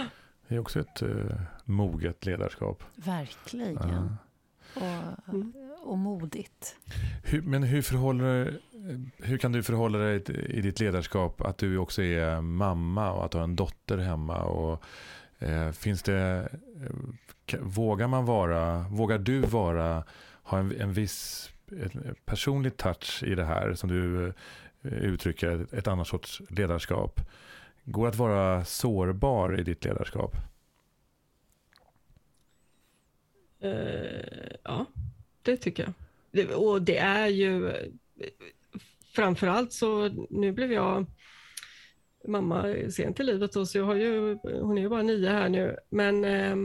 Det är också ett uh, moget ledarskap. Verkligen. Ja. Och, mm. och modigt. Hur, men hur, förhåller, hur kan du förhålla dig i ditt ledarskap att du också är mamma och att du har en dotter hemma? Och, eh, finns det, eh, vågar man vara, vågar du vara, ha en, en viss en personlig touch i det här som du eh, uttrycker, ett annat sorts ledarskap? Går det att vara sårbar i ditt ledarskap? Uh, ja, det tycker jag. Det, och det är ju framförallt så, nu blev jag mamma sent i livet och så jag har ju, hon är ju bara nio här nu, men eh,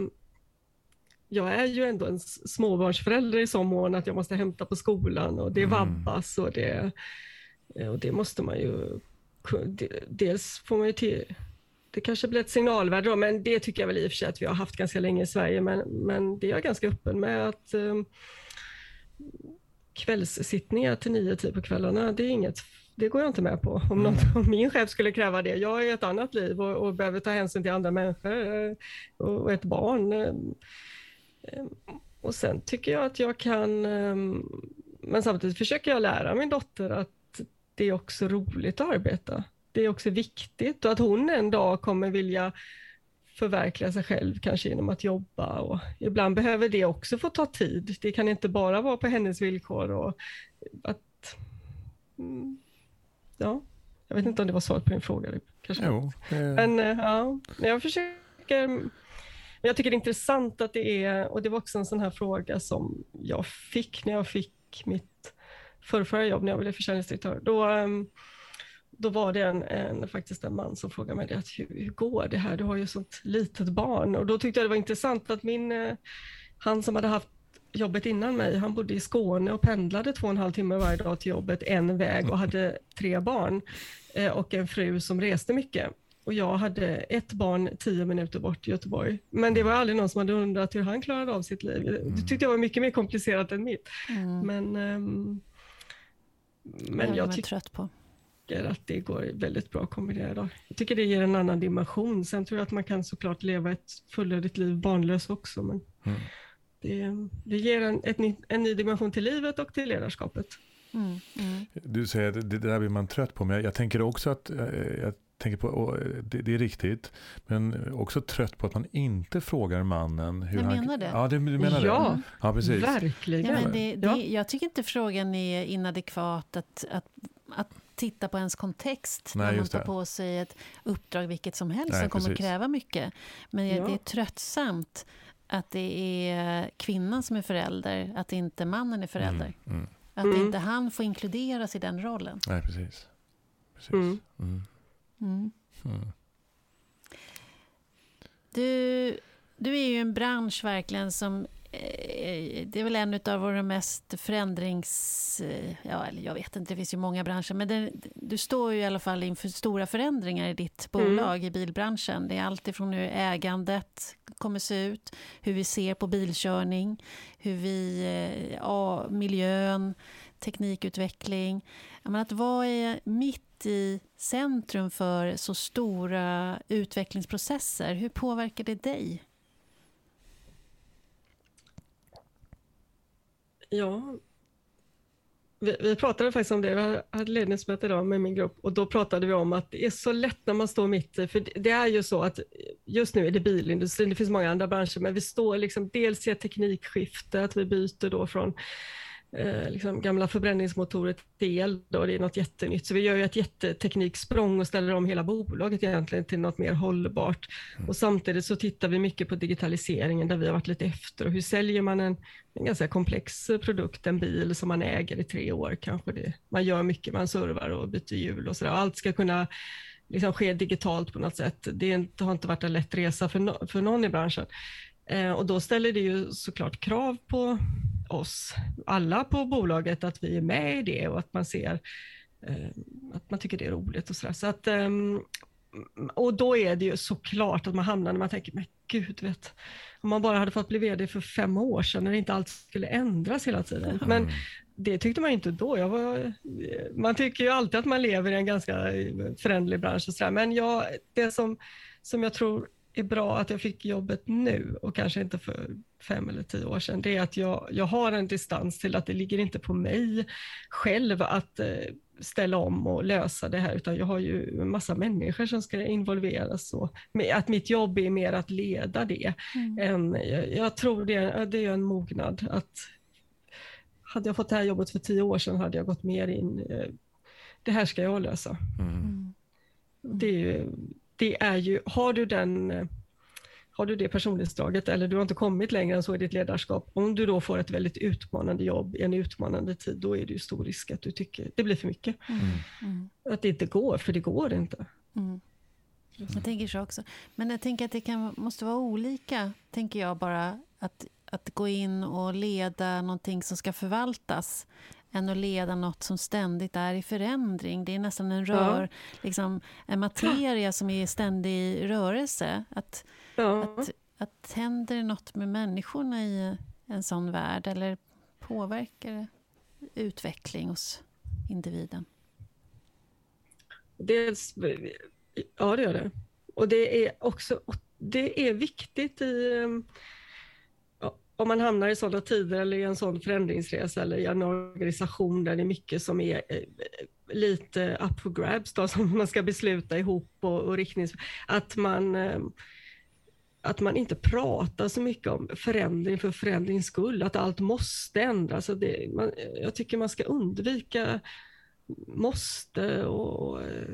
jag är ju ändå en småbarnsförälder i så mån att jag måste hämta på skolan och det mm. vabbas och det, och det måste man ju, dels får man ju till, det kanske blir ett signalvärde då, men det tycker jag väl i och för sig att vi har haft ganska länge i Sverige, men, men det är jag ganska öppen med att um, kvällssittningar till nio, tio på kvällarna, det är inget det går jag inte med på. Om, någon, mm. om min chef skulle kräva det. Jag är ett annat liv och, och behöver ta hänsyn till andra människor eh, och, och ett barn. Eh, och sen tycker jag att jag kan, men samtidigt försöker jag lära min dotter att det är också roligt att arbeta det är också viktigt och att hon en dag kommer vilja förverkliga sig själv, kanske genom att jobba. Och ibland behöver det också få ta tid. Det kan inte bara vara på hennes villkor. Och att, mm, ja, jag vet inte om det var svaret på din fråga. Kanske. Jo, Men eh, ja, jag försöker jag tycker det är intressant att det är, och det var också en sån här fråga som jag fick när jag fick mitt förrförra jobb, när jag blev försäljningsdirektör. Då, um, då var det en, en, faktiskt en man som frågade mig att hur, hur går det här? Du har ju sånt litet barn. Och då tyckte jag det var intressant att min, eh, han som hade haft jobbet innan mig, han bodde i Skåne och pendlade två och en halv timme varje dag till jobbet en väg och hade tre barn eh, och en fru som reste mycket. Och jag hade ett barn tio minuter bort i Göteborg. Men det var aldrig någon som hade undrat hur han klarade av sitt liv. Det tyckte jag var mycket mer komplicerat än mitt. Mm. Men, um, men jag, jag tycker... trött på att det går väldigt bra att kombinera. Jag tycker det ger en annan dimension. Sen tror jag att man kan såklart leva ett fullödigt liv barnlös också. Men mm. det, det, ger en, ett, en ny dimension till livet och till ledarskapet. Mm. Mm. Du säger att det, där blir man trött på, men jag, jag tänker också att eh, jag tänker på, det, det, är riktigt, men också trött på att man inte frågar mannen hur jag han... menar det. Ja, du menar ja, det? Ja, precis. verkligen. Ja, men det, det, Jag tycker inte frågan är inadekvat att, att, att titta på ens kontext Nej, när man tar på sig ett uppdrag vilket som helst Nej, som kommer precis. kräva mycket. Men ja. det är tröttsamt att det är kvinnan som är förälder, att inte mannen är förälder. Mm, mm. Att mm. inte han får inkluderas i den rollen. Nej, precis. precis. Mm. Mm. Du, du är ju en bransch verkligen som Eh, det är väl en av våra mest förändrings... Eh, ja, jag vet inte, det finns ju många branscher. Men det, du står ju i alla fall inför stora förändringar i ditt mm. bolag, mm. i bilbranschen. Det är allt ifrån hur ägandet kommer se ut, hur vi ser på bilkörning, hur vi... Eh, ja, miljön, teknikutveckling. Men att vara mitt i centrum för så stora utvecklingsprocesser, hur påverkar det dig? Ja, vi, vi, pratade faktiskt om det, vi hade ledningsmöte idag med min grupp och då pratade vi om att det är så lätt när man står mitt i, för det är ju så att just nu är det bilindustrin, det finns många andra branscher, men vi står liksom dels i ett teknikskifte, att vi byter då från eh, liksom gamla förbränningsmotorer till el. Då, det är något jättenytt. Så vi gör ju ett jättetekniksprång och ställer om hela bolaget egentligen till något mer hållbart. Mm. Och samtidigt så tittar vi mycket på digitaliseringen där vi har varit lite efter. Och hur säljer man en, en ganska komplex produkt, en bil som man äger i tre år kanske. Det, man gör mycket, man servar och byter hjul och sådär. Allt ska kunna liksom ske digitalt på något sätt. Det har inte varit en lätt resa för, no, för någon i branschen. Eh, och då ställer det ju såklart krav på oss alla på bolaget att vi är med i det och att man ser eh, att man tycker det är roligt och sådär. Så att, eh, och då är det ju såklart att man hamnar när man tänker, men gud vet, om man bara hade fått bli vd för fem år sedan när inte allt skulle ändras hela tiden. Men det tyckte man inte då. Jag var, man tycker ju alltid att man lever i en ganska förändlig bransch och sådär. Men jag, det som, som jag tror är bra att jag fick jobbet nu och kanske inte för fem eller tio år sedan, det är att jag, jag har en distans till att det ligger inte på mig själv att eh, ställa om och lösa det här, utan jag har ju en massa människor som ska involveras. Och att mitt jobb är mer att leda det. Mm. Än, jag, jag, tror det, det är en mognad. Att hade jag fått det här jobbet för tio år sedan hade jag gått mer in, eh, det här ska jag lösa. Mm. mm. Det, det är ju, har du den har du det personlighetsdraget eller du har inte kommit längre än så i ditt ledarskap, om du då får ett väldigt utmanande jobb i en utmanande tid, då är det ju stor risk att du tycker det blir för mycket. Mm. Mm. Att det inte går, för det går inte. Mm. Jag tänker så också. Men jag tänker att det kan, måste vara olika, tänker jag bara, att, att gå in och leda någonting som ska förvaltas än att leda något som ständigt är i förändring. Det är nästan en rör, ja. liksom, en materia som är i ständig rörelse. Att, ja. att, att händer något med människorna i en sån värld eller påverkar det utveckling hos individen? Dels, ja, det gör det. Och det är också det är viktigt i om man hamnar i sådana tider eller i en sån förändringsresa eller i en organisation där det är mycket som är eh, lite up for grabs, då, som man ska besluta ihop och, och riktnings... Att man, eh, att man inte pratar så mycket om förändring för förändrings skull, att allt måste ändras. Det, man, jag tycker man ska undvika måste och och eh,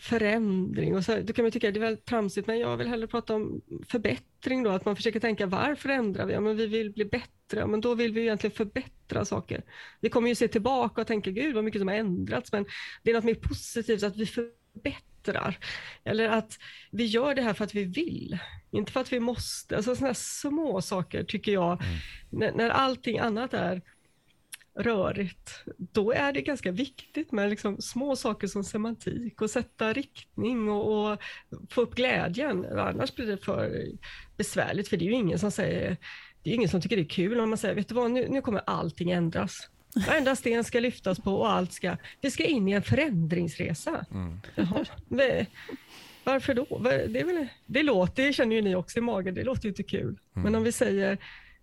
förändring. Och så, då kan man tycka att det är väldigt tramsigt, men jag vill hellre prata om förbättring då, att man försöker tänka varför ändrar vi? Ja, men vi vill bli bättre, men då vill vi egentligen förbättra saker. Vi kommer ju se tillbaka och tänka, gud vad mycket som har ändrats, men det är något mer positivt att vi förbättrar. Eller att vi gör det här för att vi vill, inte för att vi måste. Alltså sådana små saker tycker jag, mm. när, när allting annat är rörigt, då är det ganska viktigt med liksom små saker som semantik och sätta riktning och, och, få upp glädjen. Annars blir det för besvärligt, för det är ju ingen som säger det är ingen som tycker det är kul om man säger, vet du vad, nu, nu kommer allting ändras. Varenda sten ska lyftas på och allt ska, vi ska in i en förändringsresa. Mm. Jaha, varför då? Det, väl, det låter, det känner ju ni också i magen, det låter ju inte kul. Mm. Men om vi säger,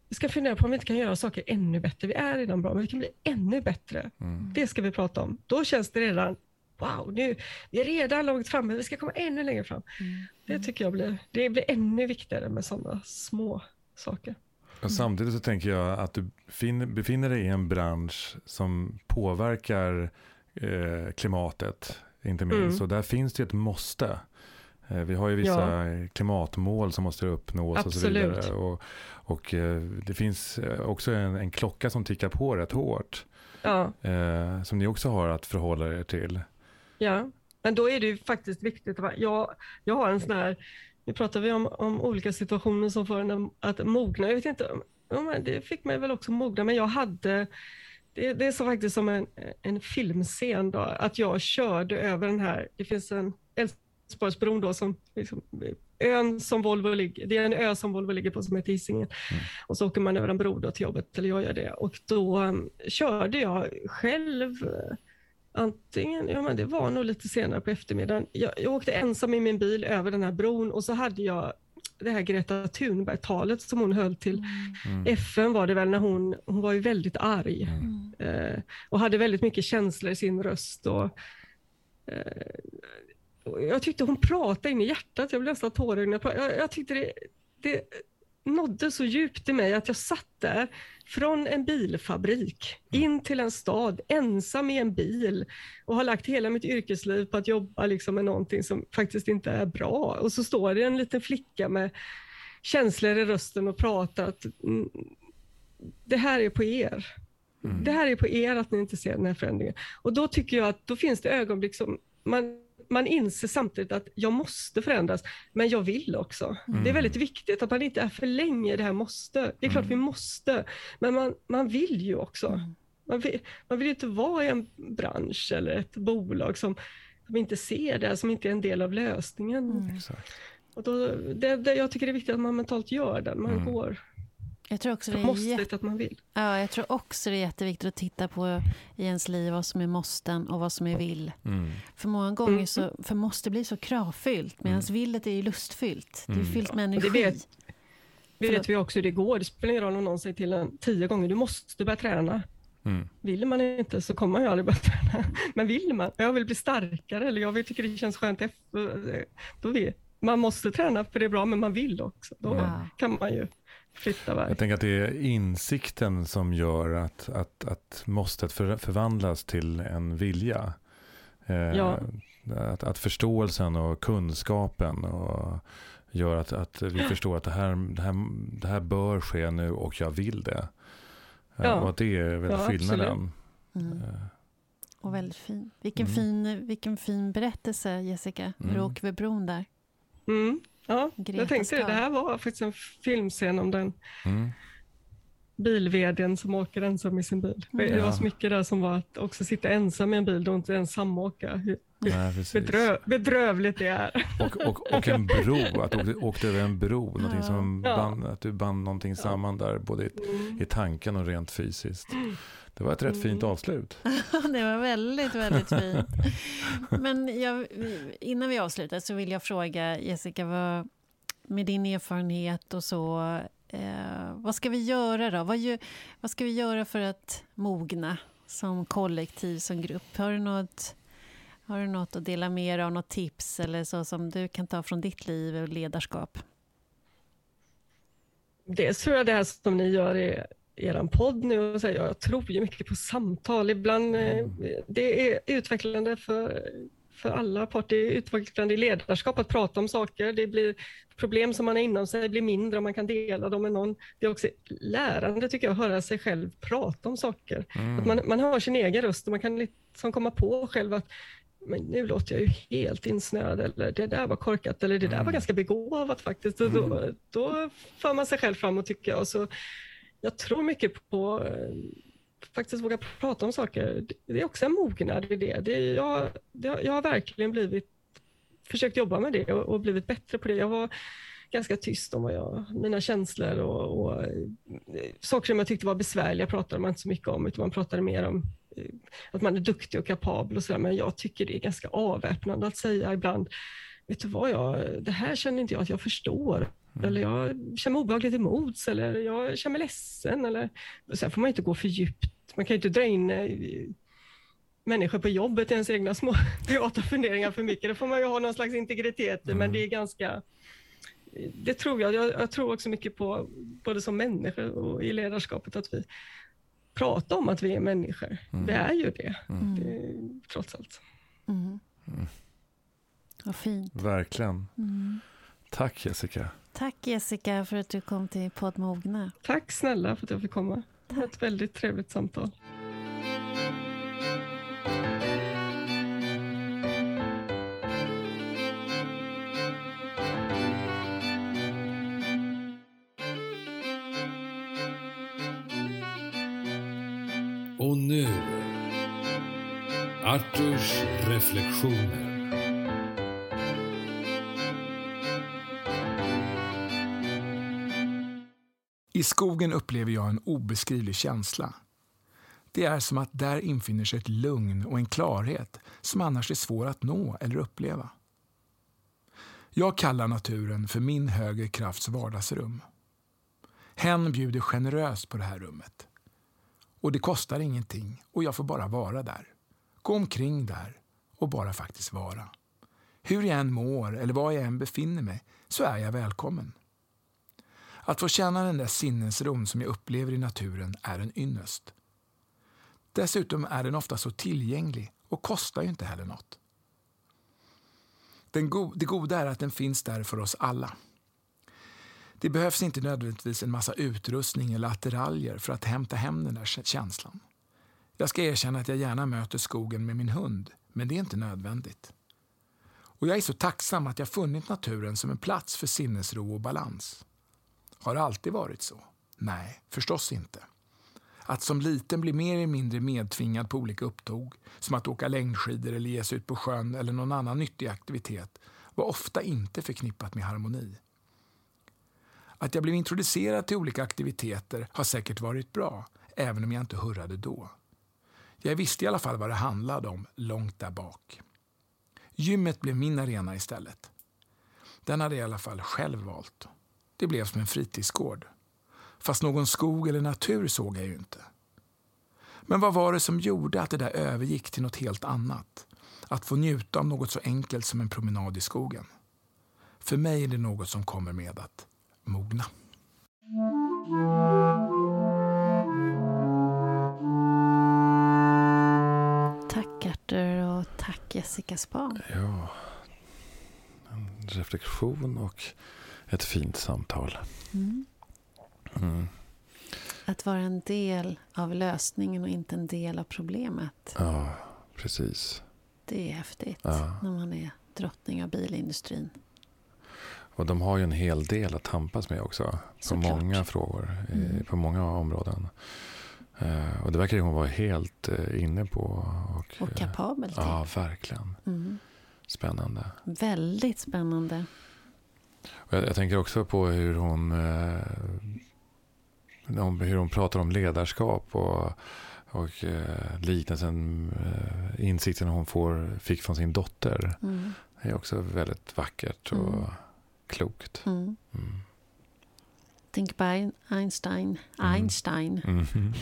vi ska fundera på om vi inte kan göra saker ännu bättre. Vi är redan bra, men vi kan bli ännu bättre. Mm. Det ska vi prata om. Då känns det redan, wow, nu, vi är redan långt framme, vi ska komma ännu längre fram. Mm. Det tycker jag blir, det blir ännu viktigare med sådana små saker. Och samtidigt så tänker jag att du befinner dig i en bransch som påverkar eh, klimatet, inte minst. Mm. Och där finns det ett måste. Eh, vi har ju vissa ja. klimatmål som måste uppnås Absolut. och så vidare. Och, och eh, det finns eh, också en, en, klocka som tickar på rätt hårt. Ja. Eh, som ni också har att förhålla er till. Ja, men då är det ju faktiskt viktigt. Att jag, jag har en sån här, nu pratar vi om, om olika situationer som får en att mogna. Jag vet inte, det fick mig väl också mogna, men jag hade det, det är så faktiskt som en, en filmscen då, att jag körde över den här, det finns en Älvsborgsbron då som liksom, ön som Volvo ligger, det är en ö som Volvo ligger på som heter Hisingen. Mm. Och så åker man över en bro då till jobbet, eller jag gör det. Och då um, körde jag själv uh, antingen, ja men det var nog lite senare på eftermiddagen. Jag, jag åkte ensam i min bil över den här bron och så hade jag det här Greta Thunberg-talet som hon höll till mm. FN var det väl när hon, hon var ju väldigt arg mm. eh, och hade väldigt mycket känslor i sin röst. Och, eh, jag tyckte hon pratade in i hjärtat, jag blev nästan tårögd. Jag, jag tyckte det, det nådde så djupt i mig att jag satt där från en bilfabrik in till en stad, ensam i en bil och har lagt hela mitt yrkesliv på att jobba liksom med någonting som faktiskt inte är bra. Och så står det en liten flicka med känslor i rösten och pratar att mm, det här är på er. Mm. Det här är på er att ni inte ser den här förändringen. Och då tycker jag att då finns det ögonblick som man man inser samtidigt att jag måste förändras, men jag vill också. Mm. Det är väldigt viktigt att man inte är för länge i det här måste. Det är klart mm. vi måste, men man, man vill ju också. Mm. Man, vill, man vill inte vara i en bransch eller ett bolag som som inte ser det, som inte är en del av lösningen. Mm. Och då, det, det, jag tycker det är viktigt att man mentalt gör den, man Mm. går. Jag tror också det är Måste jätte- att man vill. Ja, jag tror också det är jätteviktigt att titta på i ens liv vad som är måsten och vad som är vill. Mm. För många gånger Mm. så för måste bli så kravfyllt medan villet är ju lustfyllt. Det är Mm. fyllt med Ja, det energi. vet- Det vet vi också hur det går. Det spelar ingen roll om någon säger till en tio gånger, du måste börja träna. Mm. Vill man inte så kommer man ju aldrig börja träna. Men vill man, jag vill bli starkare eller jag vill, tycker det känns skönt då vet man måste träna för det är bra, men man vill också. Då Ja. kan man ju flytta iväg. Jag tänker att det är insikten som gör att, att, att måstet för, förvandlas till en vilja. Eh, Ja. att, att förståelsen och kunskapen och gör att, att vi förstår att det här, det, här, det här bör ske nu och jag vill det. Eh, Ja. Och att det är väl Ja, skillnaden. Mm. Eh, Och väldigt fin. Vilken, Mm. fin, vilken fin berättelse, Jessica. Mm. bron där. Mm. Ja, Gretas jag tänkte det. Det här var faktiskt en filmscen om den Mm. bilveden som åker ensam i sin bil. Mm. Det var Ja. så mycket där som var att också sitta ensam i en bil och inte ens samåka. Nej, bedrö bedrövligt det är. Och, och, och en bro, att du åkte, åkte över en bro. Någonting som Ja. band, att du band någonting samman där, både i, Mm. i tanken och rent fysiskt. Det var ett rätt fint Mm. avslut. det var väldigt, väldigt fint. Men jag, innan vi avslutar så vill jag fråga Jessica, vad, med din erfarenhet och så, eh, vad ska vi göra då? Vad, vad ska vi göra för att mogna som kollektiv, som grupp? Har du något, har du något att dela med dig av, något tips eller så som du kan ta från ditt liv och ledarskap? Dels tror jag det här som ni gör i er podd nu, och här, jag tror ju mycket på samtal. Ibland eh, det är utvecklande för, för alla parter. Det är utvecklande i ledarskap att prata om saker. Det blir problem som man har inom sig blir mindre om man kan dela dem med någon. Det är också lärande tycker jag, att höra sig själv prata om saker. Mm. Att man, man hör sin egen röst och man kan liksom komma på själv att men nu låter jag ju helt insnöad eller det där var korkat eller det där var Mm. ganska begåvat faktiskt. Och då, då för man sig själv framåt tycker jag. Och så, jag tror mycket på att faktiskt våga prata om saker. Det- är också en mognad i det. det är, jag, det, jag har verkligen blivit, försökt jobba med det och, och blivit bättre på det. Jag var ganska tyst om vad jag, mina känslor och, och eh, saker som jag tyckte var besvärliga pratade man inte så mycket om, utan man pratade mer om eh, att man är duktig och kapabel och sådär. Men jag tycker det är ganska avväpnande att säga ibland, vet du vad, jag, det här känner inte jag att jag förstår. Eller jag känner mig obehagligt emots eller jag känner mig ledsen. Eller, sen får man inte gå för djupt. Man kan inte dra in eh, människor på jobbet i ens egna små privata funderingar för mycket. Det får man ju ha någon slags integritet i, men det är ganska... Det tror jag. jag. Jag tror också mycket på, både som människor och i ledarskapet, att vi pratar om att vi är människor. Vi är ju det, det är, trots allt. Vad fint. Verkligen. Mm. Tack Jessica. Tack Jessica för att du kom till podd Mogna. Tack snälla för att jag fick komma. Det var ett väldigt trevligt samtal. Och nu, Arturs reflektioner. I skogen upplever jag en obeskrivlig känsla. Det är som att där infinner sig ett lugn och en klarhet som annars är svår att nå eller uppleva. Jag kallar naturen för min högre krafts vardagsrum. Hen bjuder generöst på det här rummet. Och det kostar ingenting och jag får bara vara där. Gå omkring där och bara faktiskt vara. Hur jag än mår eller var jag än befinner mig så är jag välkommen. Att få känna den där sinnesron som jag upplever i naturen är en ynnest. Dessutom är den ofta så tillgänglig och kostar ju inte heller något. Den go det goda är att den finns där för oss alla. Det behövs inte nödvändigtvis en massa utrustning eller attiraljer för att hämta hem den där känslan. Jag ska erkänna att jag gärna möter skogen med min hund, men det är inte nödvändigt. Och jag är så tacksam att jag funnit naturen som en plats för sinnesro och balans. Har det alltid varit så? Nej, förstås inte. Att som liten bli mer eller mindre medtvingad på olika upptåg, som att åka längdskidor eller ge sig ut på sjön eller någon annan nyttig aktivitet, var ofta inte förknippat med harmoni. Att jag blev introducerad till olika aktiviteter har säkert varit bra, även om jag inte hurrade då. Jag visste i alla fall vad det handlade om långt där bak. Gymmet blev min arena istället. Den hade jag i alla fall själv valt. Det blev som en fritidsgård. Fast någon skog eller natur såg jag ju inte. Men vad var det som gjorde att det där övergick till något helt annat? Att få njuta av något så enkelt som en promenad i skogen. För mig är det något som kommer med att mogna. Tack Arthur och tack Jessica Span. Ja, en reflektion och ett fint samtal. Mm. Mm. Att vara en del av lösningen och inte en del av problemet. Ja, precis. Det är häftigt Ja. när man är drottning av bilindustrin. Och de har ju en hel del att tampas med också. På Såklart. många frågor, Mm. på många områden. Eh, och det verkar hon vara helt eh, inne på. Och, Och eh, kapabel till. Ja, verkligen. Mm. Spännande. Väldigt spännande. Jag, jag tänker också på hur hon, eh, hur hon pratar om ledarskap och, och eh, liknelsen, eh, insikten hon får, fick från sin dotter. Mm. Det är också väldigt vackert och Mm. klokt. Mm. Mm. Think by Einstein. Mm. Einstein. Mhm.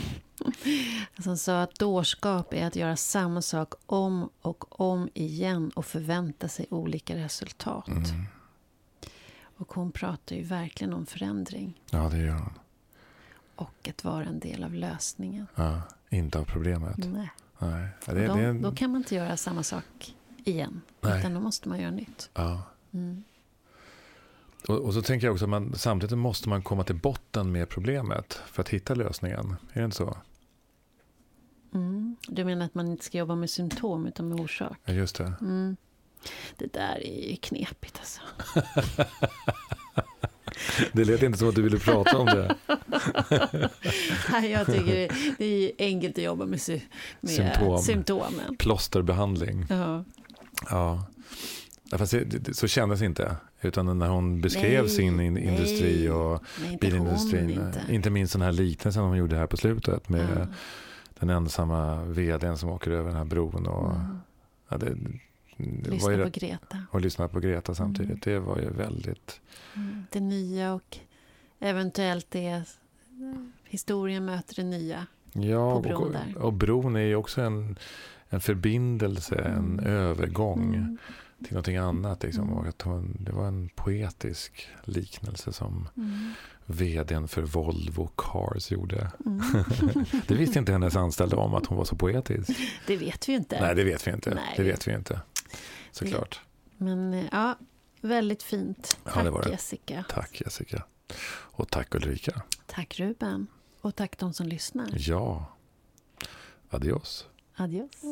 Som sa att dårskap är att göra samma sak om och om igen och förvänta sig olika resultat. Mm. Och hon pratar ju verkligen om förändring Ja, det gör hon. och att vara en del av lösningen. Ja, inte av problemet. Nej. Nej. Ja, det, då, det en, då kan man inte göra samma sak igen. Nej. Utan då måste man göra nytt. ja. Mm. och, och så tänker jag också att man, samtidigt måste man komma till botten med problemet för att hitta lösningen. Är det inte så? Mm. Du menar att man inte ska jobba med symptom utan med orsak? Ja, just det. Mm. Det där är ju knepigt alltså. Det lät inte som att du ville prata om det. Nej, Jag tycker det, är enkelt att jobba med, sy- med Symptom. symptomen. Plåsterbehandling. Ja. Ja. Ja, Fast det, det, så kändes inte. Utan när hon beskrev Nej, sin in, industri och Nej, inte bilindustrin. Inte. inte. minst den här liknelsen hon gjorde här på slutet. Med Ja. den ensamma vdn som åker över den här bron. Och, Mm. ja, det, Lyssna ju på Greta. och lyssna på Greta samtidigt. Mm. Det var ju väldigt... Mm. Det nya och eventuellt det historien möter det nya. Ja, På bron och, där. och bron är ju också en, en förbindelse, en Mm. övergång Mm. till någonting annat. Liksom. Mm. Och att hon, det var en poetisk liknelse som Mm. vdn för Volvo Cars gjorde. Mm. Det visste inte hennes anställda om att hon var så poetisk. det vet vi inte. Nej, det vet vi inte. Nej. Det vet vi inte. Såklart. Men eh, ja, väldigt fint. Ja, Tack det. Jessica. Tack Jessica. Och tack Ulrika. Tack Ruben. Och tack de som lyssnar. Ja. Adios. Adios.